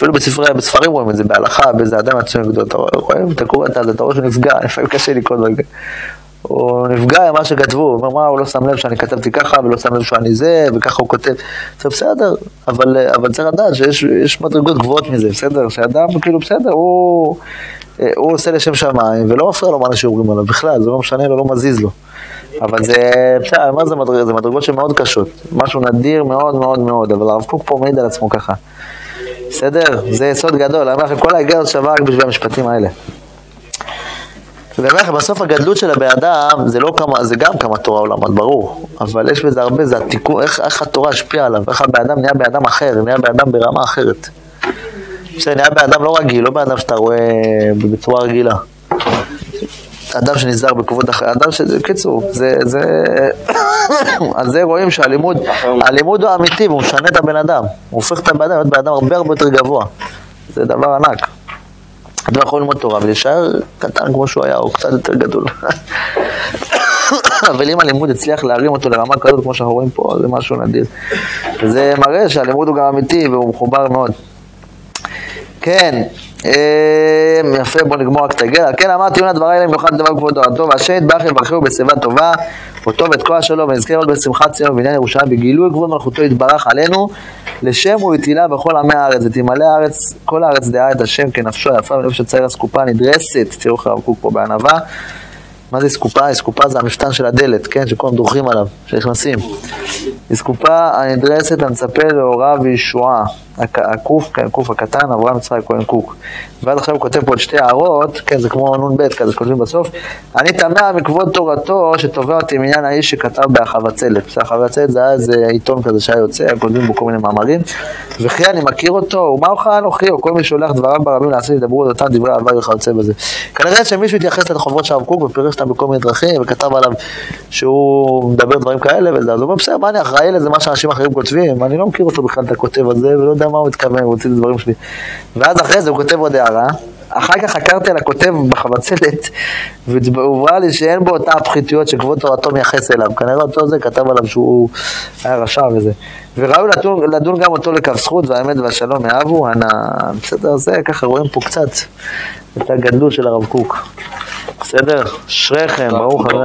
אפילו בספרי, בספרים רואים את זה, בהלכה, באיזה אדם יצאו נגדו, אתה רואה, אתה קורא את זה, אתה רואה שהוא נפגע, לפעמים קשה לקרוא דברים כאלה. הוא נפגע ממה שכתבו, הוא אומר, מה, הוא לא שם לב שאני כתבתי ככה, ולא שם לב שאני זה, וככה הוא כותב. זה בסדר, אבל, אבל צריך לדעת שיש יש מדרגות גבוהות מזה, בסדר? שאדם, כאילו, בסדר, הוא, הוא עושה לשם שמיים, ולא מפריע לו מה אנשים אומרים עליו בכלל, זה לא משנה לו, לא מזיז לו. אבל זה, בסדר, אומר, זה מדרגות, זה מדרגות שהן מאוד קשות, משהו נדיר מאוד מאוד מאוד, אבל הרב קוק פה מעיד על עצמו ככה. בסדר? זה יסוד גדול, אני אומר לכם, כל האיגרת שווה רק בשביל המשפטים האלה. ואני אומר לכם, בסוף הגדלות של הבן אדם, זה לא כמה, זה גם כמה תורה עולמות, ברור, אבל יש בזה הרבה, זה התיקון, איך, איך התורה השפיעה עליו, איך הבן אדם נהיה בן אדם אחר, נהיה בן אדם ברמה אחרת. בסדר, נהיה בן אדם לא רגיל, לא בן אדם שאתה רואה בצורה רגילה. אדם שנזהר בכבוד אחר, אדם ש... קיצור, זה, זה... על זה רואים שהלימוד, הלימוד הוא אמיתי והוא משנה את הבן אדם. הוא הופך את הבן אדם להיות בן אדם הרבה הרבה יותר גבוה. זה דבר ענק. אדם יכול ללמוד תורה ולהישאר קטן כמו שהוא היה, או קצת יותר גדול. אבל אם הלימוד הצליח להרים אותו לרמה כזאת, כמו שאנחנו רואים פה, זה משהו נדיר. וזה מראה שהלימוד הוא גם אמיתי והוא מחובר מאוד. כן, יפה, בוא נגמור רק את הגל. כן, אמרתי, יונה דברי אלה במיוחד דבר כבוד תורתו, והשם יתברך יברכהו בשיבה טובה, אותו ואת כל השלום, ונזכה עוד בשמחת ציון ובעניין ירושלים, בגילוי כבוד מלכותו יתברך עלינו, לשם הוא יטילה בכל עמי הארץ, ותמלא הארץ, כל הארץ דעה את השם כנפשו היפה ונפש הצעיר הסקופה נדרסת, תראו איך הרב קוק פה בענווה. מה זה אסקופה? אסקופה זה המפתן של הדלת, כן? שכולם דורכים עליו, שנכנסים. אסקופה הנדרסת המצפה לאורה וישועה. הק- הקוף, כן, קוף הקטן, אברהם יצחק כהן קוק. ואז עכשיו הוא כותב פה עוד שתי הערות, כן, זה כמו נ"ב כזה, כותבים בסוף. אני תמה מכבוד תורתו שתובע אותי מעניין האיש שכתב בהחבצלת. החבצלת זה היה איזה עיתון כזה שהיה יוצא, כותבים בו כל מיני מאמרים. וכי אני מכיר אותו, ומה אוכל אנוכי, או כל מי שולח דבריו ברבים לעשות ידברו את אותם דברי אהבה וכיוצא בזה. כנראה שמישהו התייחס לחובות של הרב קוק ופירש אותם בכל מיני דרכים, וכתב עליו שהוא מדבר דברים כאלה וזה, אז הוא אומר, בסדר, מה אני אחראי לזה, מה שאנשים אחרים כותבים, אני לא מכיר אותו בכלל את הכותב הזה, ולא יודע מה הוא מתכוון, הוא הוציא את הדברים שלי. ואז אחרי זה הוא כותב עוד הערה, אחר כך חקרתי על הכותב בחבצלת, והוברה לי שאין בו אותה הפחיתויות שכבוד תורתו מייחס אליו. כנראה אותו זה כתב עליו שהוא היה רשע וזה. וראוי לדון, לדון גם אותו לכף זכות, והאמת והשלום יאהבו, אנא, בסדר, זה ככה רואים פה קצת את הגדלות של הרב קוק. בסדר? אשריכם, ברוך הבא.